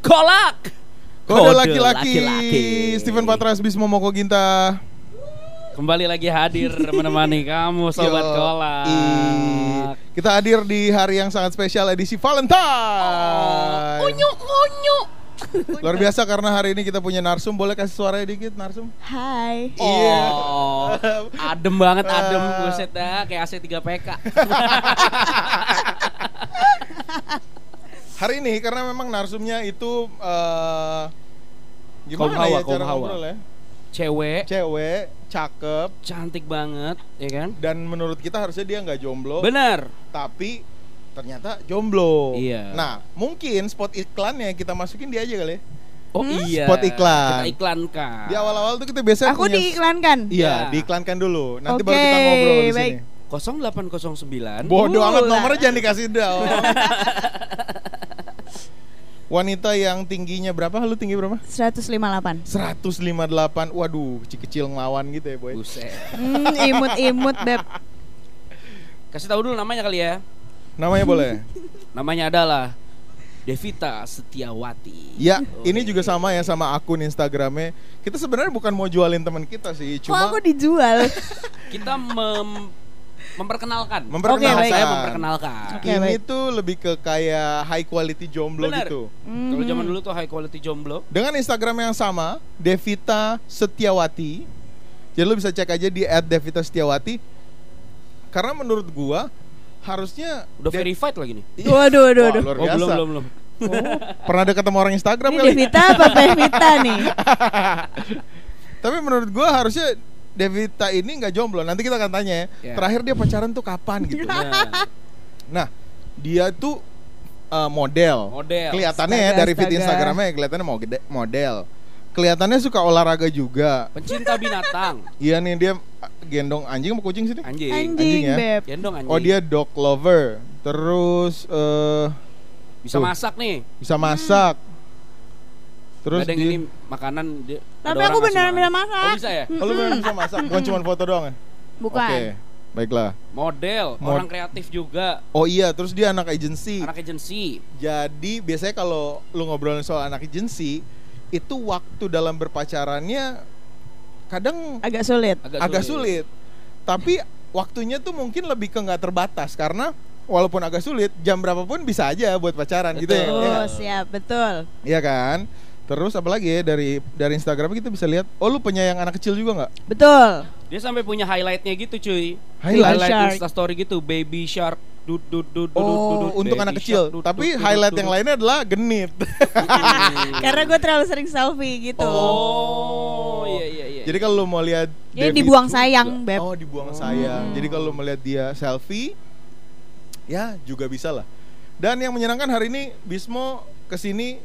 Kolak. Kode laki-laki Steven Patras Bismo Moko Ginta Kembali lagi hadir menemani kamu sobat Yo, kolak. i- Kita hadir di hari yang sangat spesial edisi Valentine Unyu unyu. Luar biasa karena hari ini kita punya narsum Boleh kasih suaranya dikit narsum? Hai. Iya. Oh, adem banget adem Ah. buset dah kayak AC 3 PK. Hari ini karena memang narsumnya itu eh Kaum Gimana hawa, ya kaum cara hawa. ngobrol ya? Cewek Cewek, cakep cantik banget, ya kan? Dan menurut kita harusnya dia nggak jomblo Bener. Tapi ternyata jomblo Iya. Nah mungkin spot iklannya kita masukin dia aja kali ya Oh iya. Spot iklan. Kita iklankan. Di awal-awal tuh kita biasa Aku punya diiklankan. Iya, Ya. diiklankan dulu. Nanti baru Oke, kita ngobrol di baik. sini. 0809. Bodoh Uh, amat nomornya jangan dikasih dong. Wanita yang tingginya berapa? Lu tinggi berapa? 158. 158. Waduh, kecil-kecil ngelawan gitu ya, boy. Buset. Hmm, imut-imut beb. Kasih tahu dulu namanya kali ya. Namanya boleh? Namanya adalah Devita Setiawati. Ya, Oh, ini juga sama ya sama akun Instagramnya. Kita sebenarnya bukan mau jualin teman kita sih, Kok cuma aku dijual? Kita mem- memperkenalkan. memperkenalkan. Oke, baik. Saya memperkenalkan. Oke, ini baik. tuh lebih ke kayak high quality jomblo Benar. gitu. Kalau zaman dulu tuh high quality jomblo. Dengan Instagram yang sama, Devita Setiawati. Jadi lu bisa cek aja di @devita Setiawati. Karena menurut gua harusnya Udah De- verified lagi nih. Waduh, waduh, waduh. luar Oh, belum belum belum. Oh, pernah deket sama orang Instagram Ini kali. Devita apa Bevita nih? Tapi menurut gua harusnya Devita ini nggak jomblo. Nanti kita akan tanya ya. Ya. Terakhir dia pacaran tuh kapan gitu. Nah, Nah, dia tuh uh, model. model. Kelihatannya ya dari feed. Instagramnya kelihatannya mau gede- model. Kelihatannya suka olahraga juga. Pencinta binatang. Iya nih dia uh, gendong anjing sama kucing sih nih? Anjing. Anjing, ya? beb. Gendong anjing. Oh dia dog lover. Terus eh bisa tuh. masak nih. bisa masak. Terus Ada yang dia, ini makanan dia, Tapi aku beneran bisa masak. Oh bisa ya? oh, lu beneran bisa masak, bukan cuma foto doang ya? Bukan. Oke, baiklah. Model, Mod- orang kreatif juga, Oh iya, terus dia anak agensi. anak agensi. Jadi biasanya kalau lu ngobrolin soal anak agensi, itu waktu dalam berpacarannya kadang Agak sulit. Agak, agak sulit. Tapi waktunya tuh mungkin lebih ke nggak terbatas karena walaupun agak sulit, jam berapapun bisa aja buat pacaran gitu ya. Betul. Oh, nggak? siap, betul. Iya kan? Terus apalagi ya dari dari Instagram kita bisa lihat, oh lu penyayang anak kecil juga nggak? Betul. Dia sampai punya highlightnya gitu cuy. Highlight? Shark. Insta story gitu, baby shark. Dud, dud, dud, dud, dud, Oh, dud, untuk anak shark, kecil. dud, Tapi dud, highlight dud, yang lainnya adalah genit. Karena gue terlalu sering selfie gitu. Oh, iya iya iya. Jadi kalau lu mau lihat Jadi dibuang itu sayang, juga- Beb. Oh, dibuang sayang. Jadi kalau lu melihat dia selfie ya juga bisa lah. Dan yang menyenangkan hari ini Bismo ke sini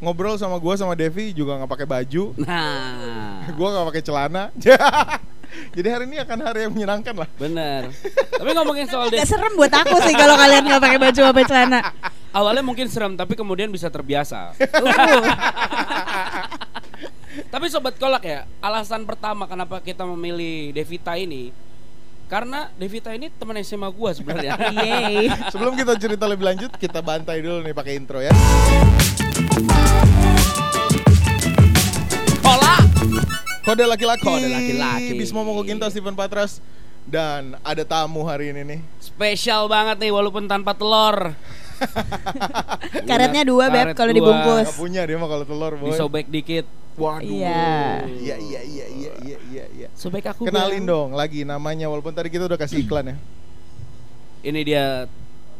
ngobrol sama gua sama Devi juga nggak pakai baju. Nah, gua nggak pakai celana. Jadi hari ini akan hari yang menyenangkan lah. bener. Tapi ngomongin soal Devi, serem buat aku sih kalau kalian nggak pakai baju apa celana. awalnya mungkin serem, tapi kemudian bisa terbiasa. Uh, Tapi sobat kolak ya, alasan pertama kenapa kita memilih Devita ini karena Devita ini teman SMA gua sebenarnya. Sebelum kita cerita lebih lanjut, kita bantai dulu nih pakai intro ya. Kolak. Kode laki-laki. Kode laki-laki. Bismo Mokoginta Steven Patras dan ada tamu hari ini nih. Spesial banget nih walaupun tanpa telur. Karetnya dua, Beb, Karet kalau dibungkus. Gak punya dia mah kalau telur, boy. Disobek dikit. Waduh. Iya. Iya iya iya iya iya iya iya. Sobek aku. Kenalin Bang. dong lagi namanya walaupun tadi kita udah kasih iklan ya. Ini dia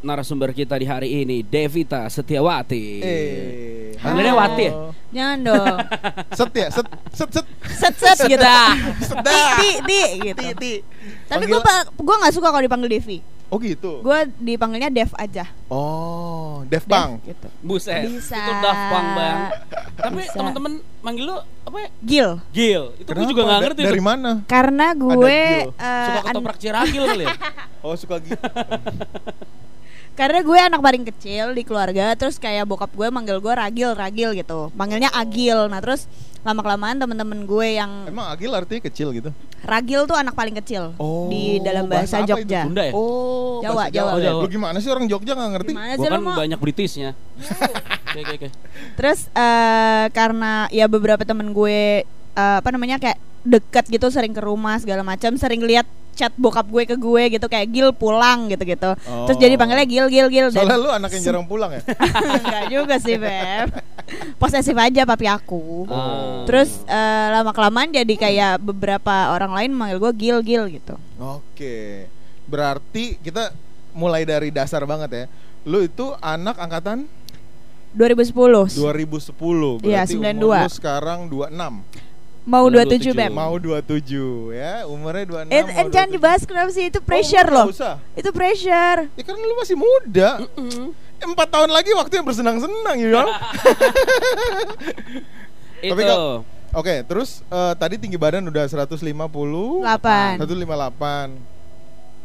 narasumber kita di hari ini, Devita Setiawati. Eh. Panggilannya halo. Wati ya? Jangan dong. Set ya, set set set. Set set gitu. Set Ti ti ti gitu. Ti, ti. Tapi Panggil- gue gue nggak suka kalau dipanggil Devi. Oh gitu. Gue dipanggilnya Dev aja. Oh, Dev Dev, Bang. gitu. Buset. Bisa. Itu Daft Punk bang. Tapi teman-teman manggil lu apa ya? Gil. Gil. Itu gue juga gak ngerti Dari tuh. mana? Karena gue eh, Suka ketoprak ciragil kali ya? Oh, suka gitu. Karena gue anak paling kecil di keluarga, terus kayak bokap gue manggil gue Ragil, Ragil gitu. Manggilnya Agil. Nah, terus lama kelamaan temen-temen gue yang Emang Agil artinya kecil gitu? Ragil tuh anak paling kecil Oh, di dalam bahasa, bahasa? Jogja. Sunda ya? Oh, Jawa, bahasa Jawa. Oh, Jawa. Lu gimana sih orang Jogja nggak ngerti? Gimana lo kan mau? banyak Britishnya. Oke oke oke. Terus eh, karena ya beberapa temen gue eh, apa namanya kayak deket gitu sering ke rumah segala macam, sering lihat chat bokap gue ke gue gitu kayak Gil pulang gitu-gitu. Terus Oh. jadi panggilnya Gil Gil Gil dan Soalnya lu anak yang jarang pulang ya? Enggak juga sih Beb Posesif aja papi aku Ah. Terus eh, lama kelamaan jadi kayak beberapa orang lain manggil gue Gil Gil gitu Oke. Berarti kita mulai dari dasar banget ya. Lu itu anak angkatan 2010 2010. Iya, Berarti 92. umur lu sekarang 26. Mau 27 27. Beb Mau 27 ya, umurnya 26. Eh, mau eh, jangan 27. dibahas kenapa sih itu Oh, pressure nggak loh usah. Itu pressure Ya kan lu masih muda. Mm-mm. Empat tahun lagi waktu yang bersenang-senang ya. Itu. Tapi kok- Oke, terus eh, tadi tinggi badan udah 150 8 158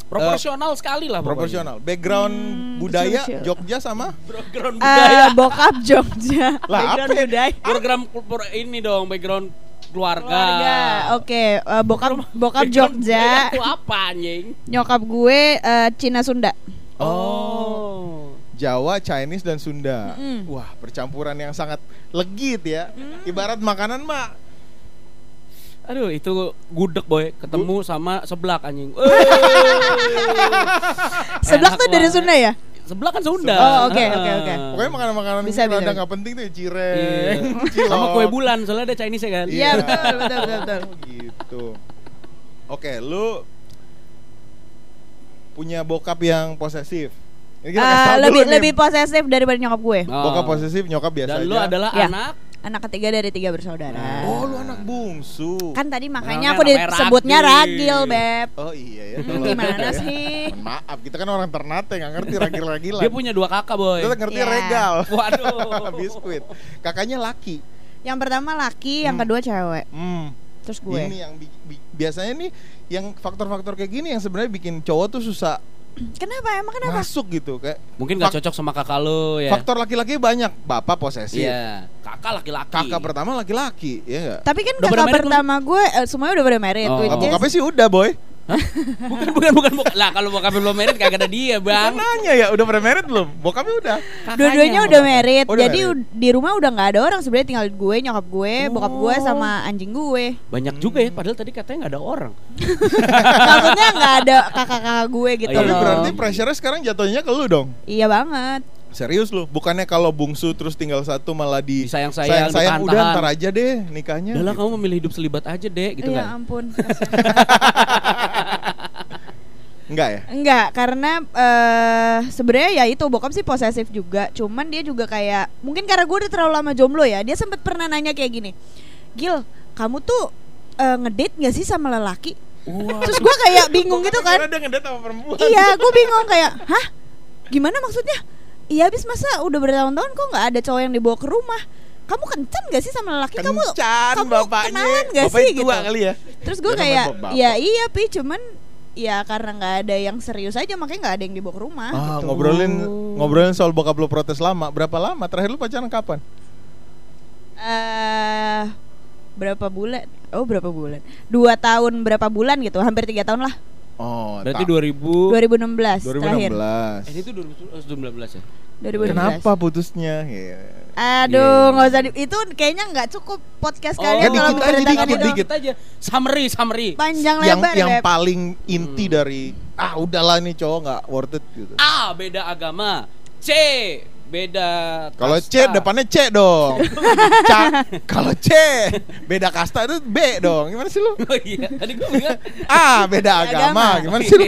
proporsional sekali lah pokoknya. proporsional. Background Hmm, budaya. Jogja sama Background Eh, budaya. Bokap Jogja Lah, Background apa ya? budaya Program pro- ini dong background keluarga. Keluarga Oke eh, Bokap Bokap Jogja Itu apa anjing? Nyokap gue eh, Cina Sunda Oh. Jawa, Chinese dan Sunda. Mm-mm. Wah, percampuran yang sangat legit ya. Ibarat makanan mah Aduh itu gudeg boy ketemu sama seblak anjing. Seblak tuh dari. Sunda ya? Seblak kan Sunda. Oh, oke, oke, oke. Ah. Pokoknya makanan-makanan Bisa, bisa. nggak penting tuh ya Iya. cireng, Sama cilok. kue bulan soalnya ada Chinese ya kan. Iya betul betul betul, betul. Oh, gitu. Oke, lu punya bokap yang posesif. Ini kita tahu lebih dulu nih. lebih posesif daripada nyokap gue. Oh. Bokap posesif, nyokap biasa Dan aja. lu adalah Ya. anak Anak ketiga dari tiga bersaudara. Oh, lu anak bungsu. Kan tadi makanya aku disebutnya Ragil. ragil, Beb. Oh iya ya. Hmm, gimana ya. sih? Maaf, kita kan orang Ternate nggak ngerti ragil-ragilan. dia punya dua kakak boy. Kita ngerti Iya. regal. Waduh. Biskuit. Kakaknya laki. Yang pertama laki, yang Hmm. kedua cewek. Hmm. Terus gue. Ini yang bi- bi- biasanya nih yang faktor-faktor kayak gini yang sebenarnya bikin cowok tuh susah Kenapa? Emang kenapa? masuk gitu kayak Mungkin gak cocok sama kakak lu ya. faktor laki-laki banyak bapak posesif Iya. Kakak laki-laki. kakak pertama laki-laki ya enggak Tapi kan Udah kakak pertama gue eh, semuanya udah pada married. Oh. bokapnya sih udah boy bukan bukan bukan bukan. Lah kalau bokap belum married kagak ada dia, Bang. nanya ya udah pada married belum bokapnya udah Dua-duanya udah married. Oh, udah jadi married. di rumah udah nggak ada orang sebenarnya tinggal gue, nyokap gue, bokap gue Oh. sama anjing gue. Banyak juga ya padahal tadi katanya nggak ada orang. Maksudnya nggak ada kakak-kakak gue gitu Oh, iya. tapi loh. berarti pressure-nya sekarang jatuhnya ke lu dong Iya banget. Serius lu bukannya kalau bungsu terus tinggal satu malah di Disayang-sayang, sayang udah ditahan-tahan. ntar aja deh nikahnya Udah gitu. kamu memilih hidup selibat aja deh gitu ya kan. ampun. enggak ya Enggak, karena eh sebenarnya ya itu bokap sih posesif juga. Cuman dia juga kayak mungkin karena gue udah terlalu lama jomblo ya. Dia sempet pernah nanya kayak gini, Gil, kamu tuh eh, ngedate gak sih sama lelaki? Terus gue kayak bingung gitu kan. Karena dia ngedate sama perempuan Iya, gue bingung kayak, hah? Gimana maksudnya? Iya, habis masa udah bertahun-tahun kok nggak ada cowok yang dibawa ke rumah? Kamu kencan gak sih sama lelaki? kamu Kencan kamu bapaknya kenalan gak Bapaknya sih tua gitu? kali ya Terus gue Ya, kayak, ya iya pi, cuman ya karena nggak ada yang serius aja makanya nggak ada yang dibawa ke rumah. Ah, gitu. ngobrolin ngobrolin soal bokap lu protes lama. Berapa lama? Terakhir lu pacaran kapan? eh berapa bulan? Oh berapa bulan? Dua tahun berapa bulan gitu? Hampir tiga tahun lah. Oh, Berarti tak. 2000 2016, terakhir. 2016. Eh itu 2019 ya. 2016. Kenapa putusnya? Ya. Aduh, Iya. nggak usah di- itu kayaknya nggak cukup podcast Oh, kalian dikit kalau aja, menceritakan dikit, dikit. aja. Summary, summary. Panjang Yang lebar yang Beb. paling inti Hmm. dari ah udahlah nih cowok nggak worth it gitu. A beda agama. C beda Kalau C depannya C dong. Kalau C beda kasta itu B dong. Gimana sih lu? Oh iya, tadi gue bilang A beda agama. agama. Gimana sih lu?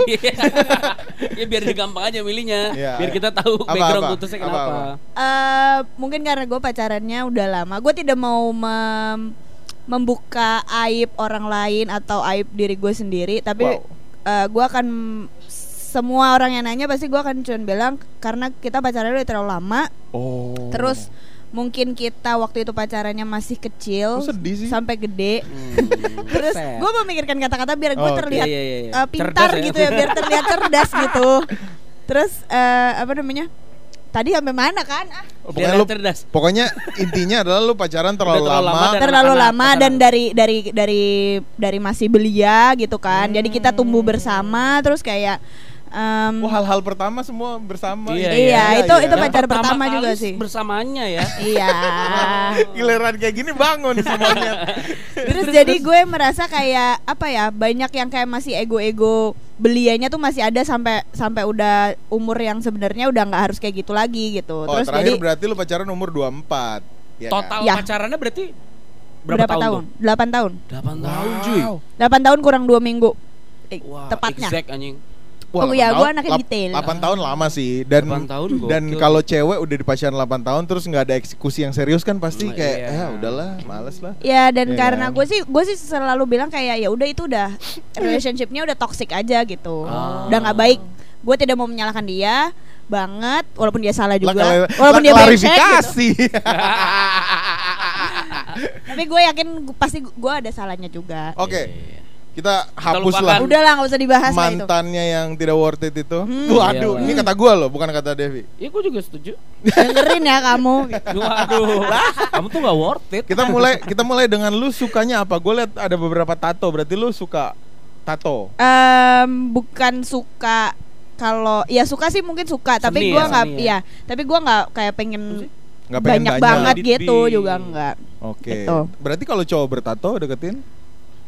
ya biar gampang aja milihnya. Iya, biar iya. kita tahu Apa, background apa? putusnya Apa, kenapa. apa? Eh, mungkin karena gue pacarannya udah lama, gue tidak mau mem- membuka aib orang lain atau aib diri gue sendiri, tapi Wow. eh, gue akan semua orang yang nanya pasti gue akan cuma bilang karena kita pacarannya udah terlalu lama, Oh. terus mungkin kita waktu itu pacarannya masih kecil Kok sedih sih? sampai gede, Hmm, terus gue memikirkan kata-kata biar gue Oh, terlihat Iya, iya, iya. eh, pintar Cerdas ya. gitu ya, biar terlihat cerdas gitu. Terus eh, apa namanya? Tadi sampai mana kan? Ah, Pokoknya lu cerdas. Pokoknya intinya adalah lu pacaran terlalu, terlalu lama. lama dan terlalu anak-anak lama pacaran. dan dari dari dari dari masih belia gitu kan. Jadi kita tumbuh bersama terus kayak em, Wah, hal-hal pertama semua bersama. Iya, iya, itu itu Yang pacar pertama pertama juga sih. Bersamanya ya. Iya. Giliran kayak gini bangun semuanya. Terus jadi gue merasa kayak apa ya banyak yang kayak masih ego-ego belianya tuh masih ada sampai sampai udah umur yang sebenarnya udah nggak harus kayak gitu lagi gitu. Oh, Terus terakhir jadi berarti lu pacaran umur 24. Ya Total Ya. pacarannya berarti berapa, berapa, tahun? tahun? 8 tahun. tuh? 8 Kan? tahun cuy. Wow. 8 tahun kurang 2 minggu. Eh, Wah, tepatnya. Exact anjing. Oh, 8 iya, gua tahun- anaknya lap- detail. 8 tahun lama sih dan 8 tahun dan kalau cewek udah di pacaran 8 tahun terus nggak ada eksekusi yang serius kan pasti Hmm, kayak iya. eh udahlah males lah. Ya dan Iya karena gue sih gue sih selalu bilang kayak ya udah itu udah relationshipnya udah toxic aja gitu, Ah. udah nggak baik. Gue tidak mau menyalahkan dia banget, walaupun dia salah Lah, juga, walaupun lah, dia gitu. klarifikasi. Tapi gue yakin pasti gue ada salahnya juga. Oke, Iya. Kita hapus lah Udah lah nggak usah dibahas lah itu. mantannya yang tidak worth it itu. Hmm. Waduh, Iyalah. ini kata gua loh, bukan kata Devi. Ya gue juga setuju. Dengerin ya kamu. Waduh. Kamu tuh gak worth it. Kita mulai kita mulai dengan lu sukanya apa? Gue lihat ada beberapa tato, berarti lu suka tato. Em, bukan suka kalau ya suka sih mungkin suka, tapi Seni gue ya, nggak ya. ya. Tapi gue nggak kayak pengen Nggak pengen banyak, banyak. banget gitu juga nggak. Oke. Gitu. Berarti kalau cowok bertato deketin?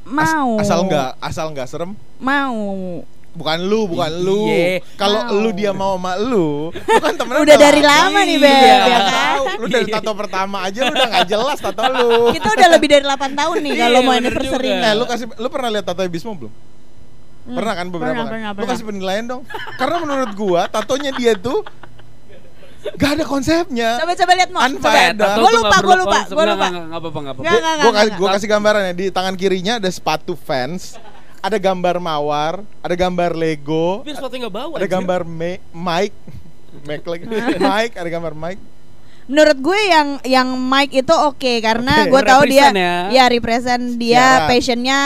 As- Mau. asal nggak asal nggak serem. Mau. Bukan lu, bukan lu. Iya. Kalau lu dia mau sama lu, lu kan temennya Udah dari lama nih, Beb, Iya, ya kan? Lu dari tato pertama aja lu udah nggak jelas tato lu. Kita udah lebih dari 8 tahun nih kalau Iya, mau anniversary. Eh, lu kasih lu pernah lihat tato Bismo belum? Hmm, Pernah kan beberapa pernah, kan? pernah, Lu pernah. kasih penilaian dong. Karena menurut gua tatonya dia tuh gak ada konsepnya. Coba coba lihat mau. Coba. Gua lupa, perlu lupa, Nggak, lupa. nggak apa-apa, nggak apa-apa. Nggak, kasih, kasih gambarannya di tangan kirinya ada sepatu fans, ada gambar mawar, ada gambar Lego, Biar sepatu nggak bau. ada gambar Mike, Mike lagi, Mike, ada gambar Mike. Menurut gue yang yang Mike itu oke karena Oke. gue tahu dia ya. ya represent dia Siaran. passionnya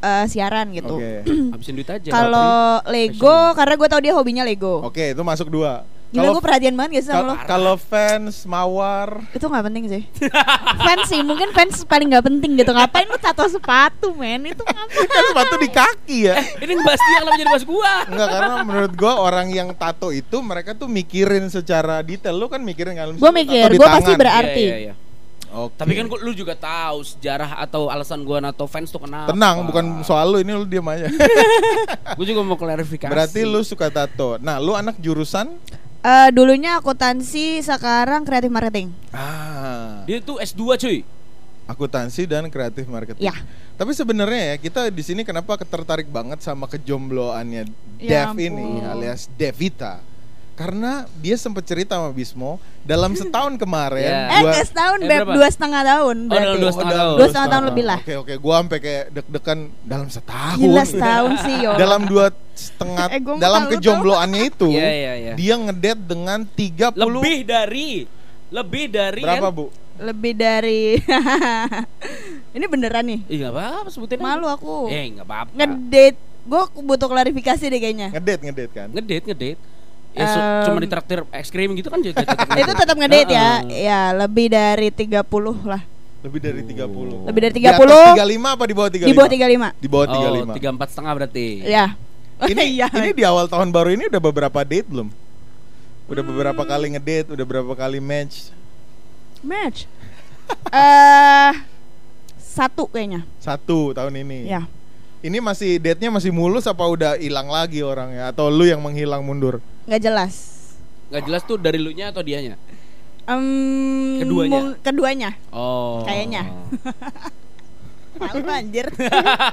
eh, siaran gitu. Oke, Habisin duit aja. Kalau Lego karena gue tahu dia hobinya Lego. oke itu masuk dua. Gila gue perhatian banget gak sih sama lo? kalau fans mawar, Itu gak penting sih Fans sih mungkin fans paling gak penting gitu Ngapain lu tato sepatu men Itu ngapain kan sepatu di kaki ya. ini ngebahas dia kenapa jadi bahas gua? Enggak karena menurut gua orang yang tato itu mereka tuh mikirin secara detail. Lu kan mikirin kan? Gue mikir Gue pasti berarti Iya, iya, iya. Oke. Tapi kan lu juga tahu sejarah atau alasan gua nato fans tuh kenapa. tenang bukan soal lu ini lu diam aja. Gua juga mau klarifikasi. Berarti lu suka tato. Nah, lu anak jurusan Eh, Dulunya akuntansi Sekarang kreatif marketing ah, dia tuh S2 cuy. akuntansi dan kreatif marketing. Ya. Tapi sebenarnya ya kita di sini kenapa tertarik banget sama kejombloannya Ya Dev ini alias Devita? Karena dia sempat cerita sama Bismo dalam setahun kemarin. Ya. Eh gua- gak setahun Eh, Beb berapa? Dua setengah tahun Oh, berarti dalam dua setengah tahun. Dua setengah tahun lebih lah. Oke oke, gua sampai kayak deg-degan dalam setahun. Gila setahun sih yo dalam dua setengah Eh, dalam kejombloannya itu Iya, iya, iya. dia ngedate dengan 30 Lebih dari lebih dari berapa kan? bu? Lebih dari Ini beneran nih Ih, enggak apa-apa sebutin. Malu aku Eh, enggak apa-apa. Ngedate Gue butuh klarifikasi deh kayaknya Ngedate ngedate kan? ngedate ngedate ya su- Em. cuma ditraktir es krim gitu kan juga tetap Itu tetap ngedate ya. Ya lebih dari 30 lah Lebih dari 30 Lebih dari Di atas 30 35 apa di bawah 35? Di bawah 35 Di bawah oh 35 tiga empat setengah berarti Ya Ini, Iya. ini di awal tahun baru ini udah beberapa date belum? Udah beberapa kali ngedate, udah beberapa kali match Match Eh Satu kayaknya Satu tahun ini Ya Ini masih date-nya masih mulus apa udah hilang lagi orangnya? Atau lu yang menghilang mundur? Nggak jelas. Nggak jelas tuh dari lu nya atau dianya? Em, Keduanya? mung- Keduanya. Oh. Kayaknya. Malu anjir.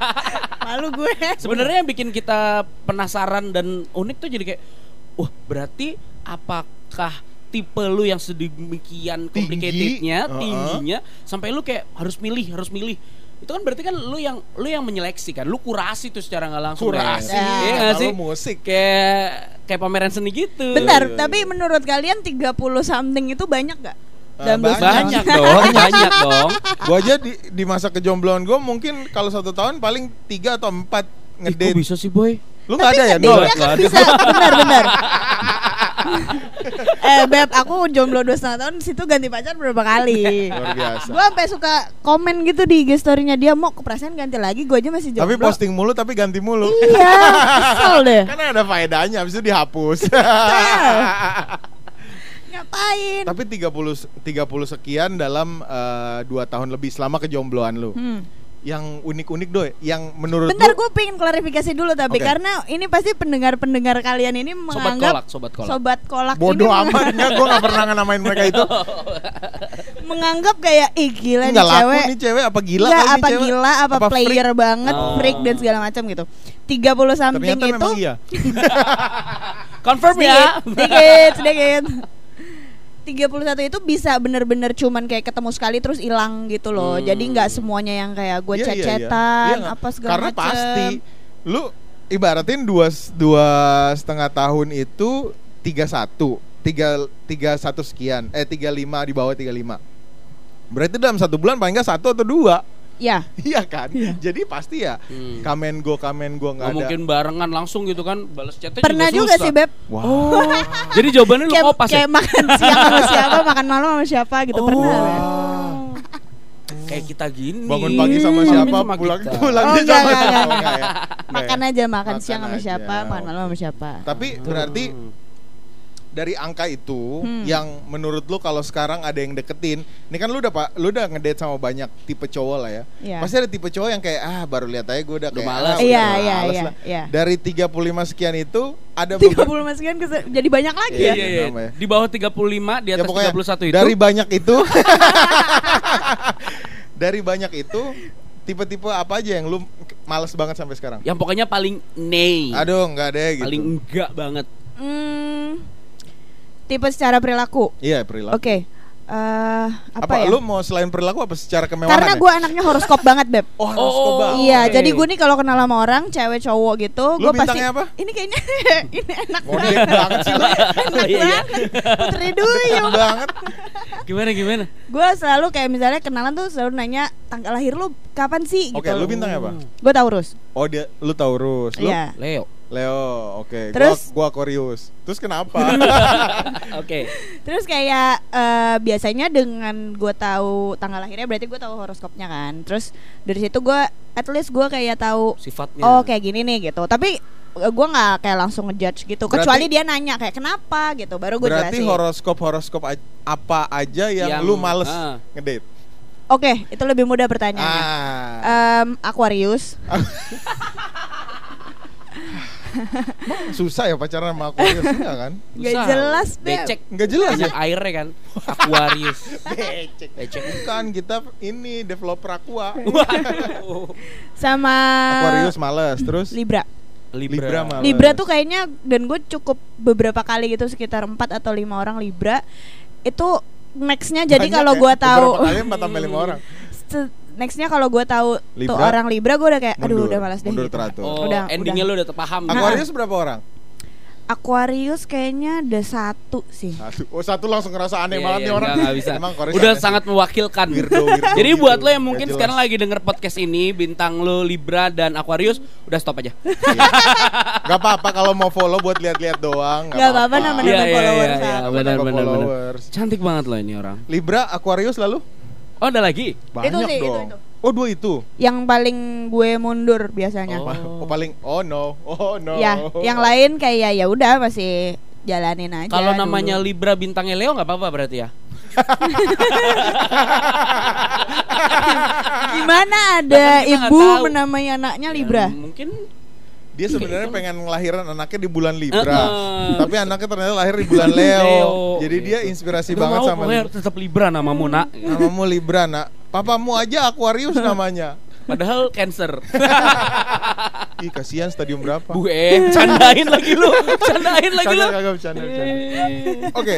Malu gue. Sebenarnya yang bikin kita penasaran dan unik tuh jadi kayak wah berarti apakah tipe lu yang sedemikian Tinggi, complicatednya tingginya sampai lu kayak harus milih harus milih itu kan berarti kan lu yang lu yang menyeleksi kan lu kurasi tuh secara nggak langsung Kurasi. Ya. iya Kalau sih musik kayak kayak pameran seni gitu Bentar, iya, tapi iya. menurut kalian 30 something itu banyak gak? Eh, dua banyak. banyak dong banyak dong Gua aja di, di masa kejombloan gue mungkin kalau satu tahun paling tiga atau empat Ih, kok ngedate bisa sih boy Lu nggak ada ya? Nol. Nggak kan ada. bisa benar-benar. Eh beb, aku jomblo dua setengah tahun situ ganti pacar berapa kali. Luar biasa. Gue sampai suka komen gitu di IG story-nya dia mau keperasaan ganti lagi, gue aja masih jomblo. Tapi posting mulu tapi ganti mulu. Iya, kesel deh. Kan ada faedahnya habis itu dihapus. Ngapain? tapi 30 30 sekian dalam eh, dua tahun lebih selama kejombloan lu. Hmm. Yang unik-unik doy, yang menurut Bentar gue pengen klarifikasi dulu tapi Oke. karena ini pasti pendengar-pendengar kalian ini Sobat menganggap kolak, sobat kolak. sobat kolak bodoh ini meng- amatnya gue gak pernah namain mereka itu. menganggap kayak ih gila nih Enggak cewek. nih cewek apa gila Nggak, nih apa cewek? gila apa, Apa player banget, Oh. freak dan segala macam gitu. 30 something Ternyata itu iya. Confirm sedikit, ya. sedikit, sedikit. 31 itu bisa bener-bener cuman kayak ketemu sekali terus hilang gitu loh. Hmm. Jadi nggak semuanya yang kayak gue Iya, iya, iya. cecetan Iya nggak? apa segala Karena macem. pasti lu ibaratin dua dua setengah tahun itu tiga satu tiga tiga satu sekian eh tiga lima di bawah tiga lima berarti dalam satu bulan paling nggak satu atau dua Ya, iya kan jadi pasti ya Hmm. kamen go kamen go nggak Nggak ada mungkin barengan langsung gitu kan balas chatnya pernah juga, susah. sih beb. Wah. Oh. Jadi jawabannya lu Kayak, kopas ya? kayak makan siang sama siapa, makan malam sama siapa gitu Oh. pernah. Beb. Kayak kita gini. bangun pagi sama siapa sama pulang kita. pulang Oh, enggak, sama enggak, siapa enggak. enggak ya? Enggak Makan ya? aja, makan, Makan siang sama aja. siapa, makan malam sama siapa. tapi berarti Hmm. Dari angka itu Hmm. yang menurut lu kalau sekarang ada yang deketin ini kan lu udah pak lu udah ngedate sama banyak tipe cowok lah ya Iya. pasti ada tipe cowok yang kayak ah baru lihat aja gue udah Udah kayak malas ah, gitu. Iya, udah iya, males iya, lah. iya. dari 35 sekian itu ada 30 beberapa masukan ke- jadi banyak lagi Iya, ya. iya, iya. Ya. Di bawah 35, di ya atas pokoknya 31 itu. dari banyak itu dari banyak itu tipe-tipe apa aja yang lu males banget sampai sekarang yang pokoknya paling nay. aduh nggak ada gitu Paling enggak banget. Hmm, tipe secara perilaku. iya perilaku Oke. Eh, apa, apa, ya? lu mau selain perilaku apa secara kemewahan Karena ya? gue anaknya horoskop banget, Beb. oh, horoskop Oh. banget. Iya, Oke. jadi gue nih kalau kenal sama orang, cewek cowok gitu, gue pasti apa? ini kayaknya ini enak Ngondek banget sih lu. enak Iya, iya. banget. Putri Duyung. banget. Gimana gimana? Gue selalu kayak misalnya kenalan tuh selalu nanya tanggal lahir lu kapan sih Oke, gitu. lu bintangnya apa? Gue Taurus. Oh dia lu Taurus, lu Iya. Leo. Leo. Oke, Terus? gua, gua Aquarius. Terus kenapa? Oke. Terus kayak eh, biasanya dengan gue tahu tanggal lahirnya berarti gue tahu horoskopnya kan. Terus dari situ gue at least gue kayak tahu Sifatnya. oh kayak gini nih gitu. Tapi gue nggak kayak langsung ngejudge gitu. Berarti- Kecuali dia nanya kayak kenapa gitu, baru gue Berarti jelasin. horoskop horoskop a- apa aja yang, Yang- lu males ah. ngedate? Oke, itu lebih mudah pertanyaannya. Ah, Em, Aquarius. susah ya pacaran sama Aquarius enggak kan? Gak Susah. jelas, Beb. Becek. Enggak jelas ya? Airnya kan. Aquarius. Becek. Becek. Bukan, kita ini developer aqua. Waduh. Sama Aquarius males, terus Libra. Libra. Libra males. Libra tuh kayaknya dan gue cukup beberapa kali gitu sekitar 4 atau lima orang Libra itu nextnya jadi kalau ya? gue tahu Beberapa kali 4 sampai 5 orang. Nextnya kalau gue tahu tuh Libra, orang Libra gue udah kayak aduh mundur, udah malas deh mundur gitu. teratur. Oh, Udah, endingnya udah. lu udah terpaham. Aquarius berapa orang? Aquarius kayaknya ada satu sih Satu. Oh, satu langsung ngerasa Iya, aneh banget iya, nih orang. nggak, nggak bisa. Emang Udah aneh sih. sangat mewakilkan. Weirdo, weirdo Jadi buat lo yang mungkin sekarang lagi denger podcast ini, bintang lo Libra dan Aquarius, udah stop aja. Gak apa-apa kalau mau follow buat lihat-lihat doang. Nggak apa-apa, nama-nama Iya, iya, followers iya, lah. iya. Nama-nama benar, benar, benar. followers. Cantik banget lo ini orang. Libra, Aquarius lalu? Oh, ada lagi? Banyak sih, itu, dong. itu. Oh dua itu. yang paling gue mundur biasanya Oh. Oh. paling oh no, oh no. ya yang lain kayak ya udah masih jalanin aja Kalau dulu. namanya Libra bintangnya Leo nggak apa-apa berarti ya? gimana ada ibu menamai anaknya Libra Ya, mungkin Dia sebenarnya Gitu. pengen ngelahiran anaknya di bulan Libra. Heeh. Tapi anaknya ternyata lahir di bulan Leo. Leo. Jadi dia inspirasi banget mau, sama Libra. tetap Libra namamu nak. Namamu Libra, nak. Papamu aja Aquarius namanya. Padahal Cancer. Ih, kasihan stadium berapa? Bu eh, candain lagi lu. Candain lagi lu. Kagak, kagak bercanda, bercanda. Oke.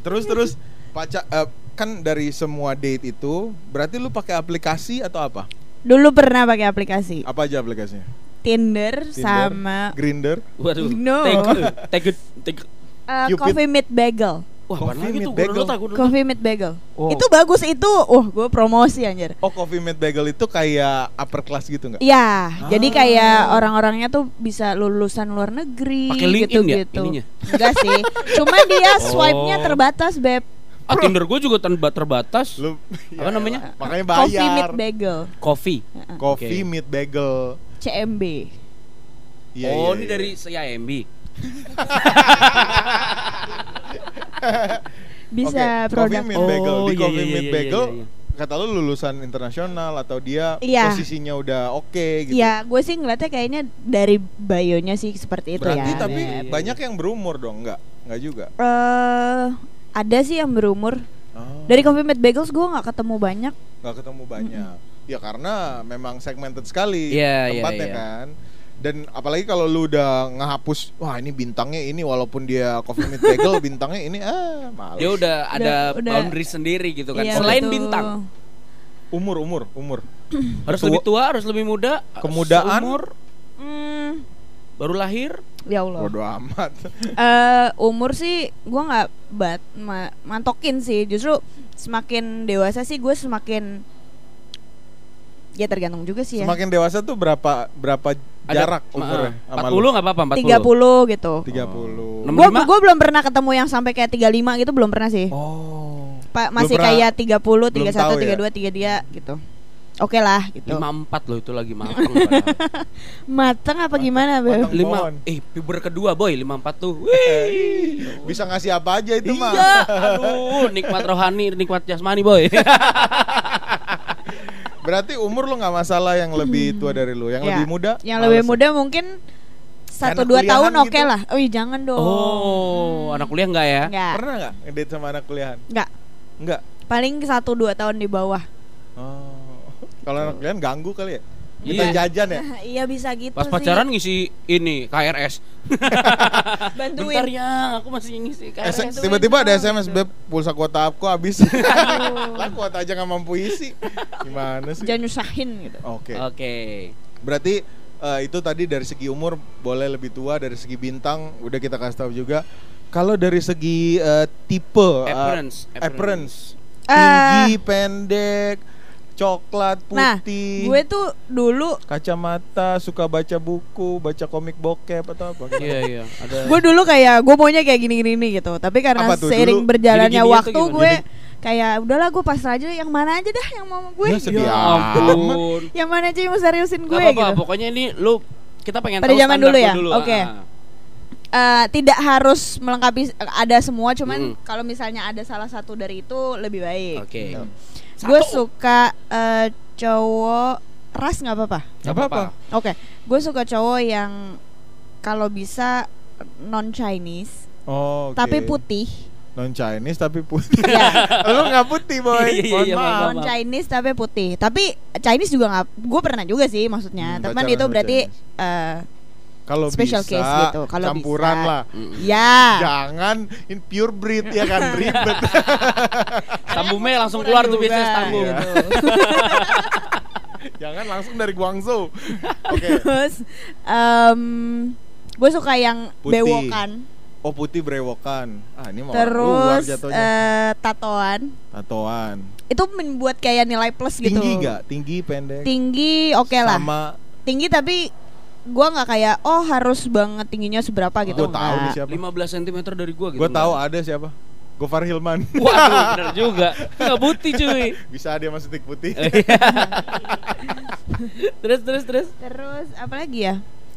Terus terus pacar eh, kan dari semua date itu berarti lu pakai aplikasi atau apa? dulu pernah pakai aplikasi Apa aja aplikasinya? Tinder, Tinder, sama Grinder. Waduh. No. Take take it, take it. uh, Cupid. Coffee Meet Bagel Wah, Coffee meat bagel. gue Coffee meat bagel. Oh. Itu bagus itu. Uh, gue promosi anjir. Oh, coffee meat bagel itu kayak upper class gitu nggak? Iya, jadi Ah. kayak orang-orangnya tuh bisa lulusan luar negeri Pakai LinkedIn ya gitu-gitu. ininya? Enggak sih. Cuman dia Oh. swipe-nya terbatas, Beb. Ah, Tinder gue juga terba- terbatas. Lu Apa ya namanya? Makanya bayar. Coffee meat bagel. Coffee. Coffee Oke. meat bagel. CMB. Iya, oh, iya, ini iya. dari CIMB. Bisa Oke, produk. Coffee meat bagel. Oh, Di iya, coffee iya, meat iya, bagel iya, iya. kata lu lulusan internasional atau dia Iya. posisinya udah oke gitu. Iya, gue sih ngeliatnya kayaknya dari bio-nya sih seperti itu Berarti ya. tapi Iya, iya, iya. banyak yang berumur dong, enggak? Enggak juga. Eh, ada sih yang berumur. Oh. Dari Coffee Meat Bagels gue nggak ketemu banyak. nggak ketemu banyak. Ya karena memang segmented sekali Iya, iya, tempatnya iya. kan. Dan apalagi kalau lu udah ngehapus, wah ini bintangnya ini walaupun dia coffee meat bagel bintangnya ini ah males. Dia udah ada udah- boundary sendiri gitu kan. Iya, Selain betul. bintang. Umur umur umur. Harus Tua- lebih tua, harus lebih muda. Kemudaan? Umur Hmm, baru lahir. ya Allah. Bodoh amat. Eh, umur sih gue nggak bat ma- mantokin sih. Justru semakin dewasa sih gue semakin ya tergantung juga sih ya. Semakin dewasa tuh berapa berapa jarak Ada- umurnya sama 40 nggak apa-apa, 40. 30 gitu. 30. Nomor Gue lima? gue belum pernah ketemu yang sampai kayak 35 gitu belum pernah sih. Oh. Pak Belum masih pernah- kayak 30, 31, tahu ya? 32, 3 dia gitu. Oke lah gitu. 54 loh itu lagi matang padahal. Mateng apa gimana, Beb? Mateng. Lima eh puber kedua boy 54 tuh. Eh, Wih. Bisa ngasih apa aja itu mah. Iya, aduh, nikmat rohani, nikmat jasmani boy. Berarti umur lu nggak masalah yang lebih tua dari lu, yang Ya, lebih muda? Yang lebih muda mungkin satu dua tahun oke gitu? lah. Oh iya jangan dong. oh, anak kuliah enggak ya? Enggak. Pernah nggak ngedate sama anak kuliahan? Enggak. Enggak. Paling satu dua tahun di bawah. Oh. Kalau anak kuliahan ganggu kali ya? Iya. Minta jajan ya? iya bisa gitu Pas sih. pacaran ngisi ini KRS. bantuin. Bentar ya, aku masih ngisi KRS. Tiba-tiba ada SMS beb pulsa kuota aku habis. lah kuota aja nggak mampu isi. Gimana sih? Jangan nyusahin gitu. Oke. Oke. Berarti eh, itu tadi dari segi umur boleh lebih tua, dari segi bintang udah kita kasih tahu juga. Kalau dari segi eh, tipe eh, Appearance, appearance, Eh. tinggi, pendek, coklat, Nah, putih, gue tuh dulu kacamata, suka baca buku, baca komik bokep atau apa? Iya iya, ada. gue dulu kayak gue maunya kayak gini-gini gitu. Tapi karena Apa tuh? seiring Dulu berjalannya gini-gini waktu tuh gimana? gue Gini. kayak udahlah gue pasrah aja yang mana aja dah yang mau gue. Ya, ya amat. ampun. Yang mana aja yang mau seriusin gue Gak apa-apa, gitu. pokoknya ini lu kita pengen Pada tahu zaman dulu lu ya? dulu. Oke. ah. Eh, tidak harus melengkapi ada semua cuman Mm. kalau misalnya ada salah satu dari itu lebih baik. Oke. gitu. Gue suka eh, cowok ras nggak apa-apa. Gak apa-apa. Oke, gue suka cowok yang kalau bisa non Chinese Oh, oke. tapi putih. non Chinese tapi putih. Ya, Lu nggak putih boy. Iya, iya, iya, maaf. maaf. non Chinese tapi putih. Tapi Chinese juga nggak. Gue pernah juga sih maksudnya. Hmm, Teman itu berarti Chinese. Kalau special bisa, case gitu, kalau campuran bisa. lah. Mm. ya. Jangan in pure breed ya kan ribet. Stambumnya langsung keluar tuh Juga, biasanya stambum. Iya. gitu. Jangan langsung dari Guangzhou. Oke. Terus gue suka yang Putih. bewokan. Oh putih brewokan. Ah ini mau Terus eh, tatoan. Tatoan. Itu membuat kayak nilai plus gitu. Tinggi gak? Tinggi pendek. Tinggi oke lah. Sama Tinggi tapi gua nggak kayak oh harus banget tingginya seberapa gitu. gue tahu nih siapa. 15 cm dari gua gitu. Gue tahu ada siapa. Gofar Hilman. Waduh, bener juga. Enggak putih cuy. Bisa dia masih tik putih. terus terus terus. Terus apa lagi ya?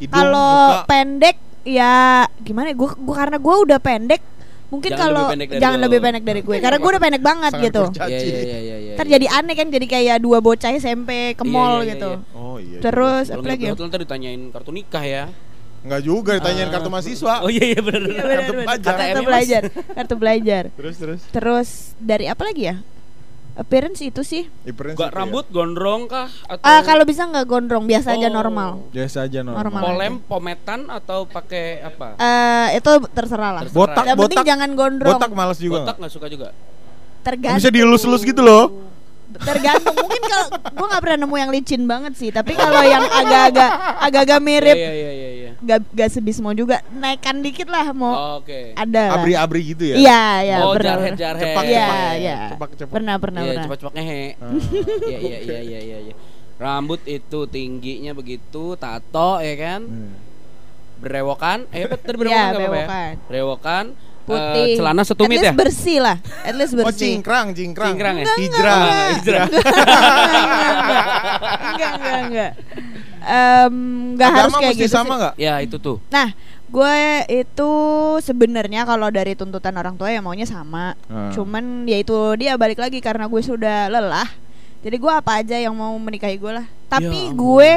Kalau pendek ya gimana? ya? Gua gua karena gua udah pendek. Mungkin Jangan kalau lebih jangan lo. lebih pendek dari gue karena gue udah pendek banget Sangat gitu. Iya iya iya iya iya. Ntar jadi aneh kan jadi kayak dua bocah SMP ke Iya, mall iya, iya, gitu. iya. Oh iya. Terus Kalau apa lagi? ya? betul ntar ditanyain kartu nikah ya. Enggak juga ditanyain Ah. kartu mahasiswa. Oh iya iya bener. Iya, bener. benar, Kartu benar. pelajar. Kartu belajar, kartu belajar. Terus terus. Terus dari apa lagi ya? Appearance itu sih. Appearance Gak ya. rambut gondrong kah atau Ah kalau bisa nggak gondrong, biasa aja Oh. normal. biasa aja normal. Normal. polem, pometan atau pakai apa? Eh itu terserah lah. Terserah. Botak, Yang penting botak. jangan gondrong. Botak males juga. Botak nggak? nggak suka juga. Tergantung. Bisa dielus-elus gitu loh. Tergantung. Mungkin kalau gua nggak pernah nemu yang licin banget sih. Tapi kalau yang agak-agak agak-agak mirip Iya iya iya iya. gak, gak sebismo juga naikkan dikit lah mau Oke. ada lah. Abri-abri gitu ya. Iya, iya, oh, pernah. jarhead jarhead. Cepak, Iya, cepak. iya. Cepak, cepak. Pernah, pernah, Iya, pernah. cepat-cepat ngehe. Ah. Iya, iya, iya, iya, iya, iya, iya. Rambut itu tingginya begitu, tato ya kan? Hmm. Berewokan, eh betul Iya, berewokan nggak apa-apa ya? berewokan. Putih. eh, celana setumit At ya? least bersih lah. At least Oh, bersih. cingkrang, cingkrang. Cingkrang ya? Hijrah. Enggak, enggak, hijrah. enggak, enggak, enggak. Em, enggak harus kayak mesti gitu sama sih. nggak? Ya itu tuh. Nah, gue itu sebenarnya kalau dari tuntutan orang tua ya maunya sama. Hmm. Cuman ya itu dia balik lagi karena gue sudah lelah. Jadi gue apa aja yang mau menikahi gue lah. Tapi Ya gue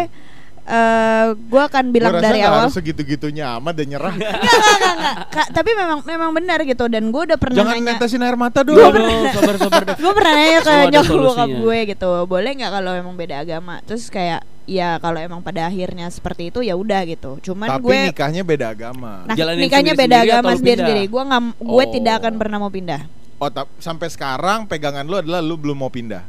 eh gue akan bilang Gua rasa dari nggak awal. harus segitu-gitunya amat dan nyerah. Enggak, enggak, enggak. Kak, tapi memang memang benar gitu dan gue udah pernah Jangan nanya. netesin air mata Gua dulu. pernah- sabar sabar deh. gue pernah nanya ke nyokap bokap gue gitu boleh nggak kalau emang beda agama terus kayak ya kalau emang pada akhirnya seperti itu ya udah gitu cuman Tapi gue nikahnya beda agama. nah Jalanin nikahnya beda sendiri-sendiri agama atau lu sendiri pindah? sendiri gue nggak gue Oh. tidak akan pernah mau pindah Oh, sampai sekarang pegangan lu adalah lu belum mau pindah.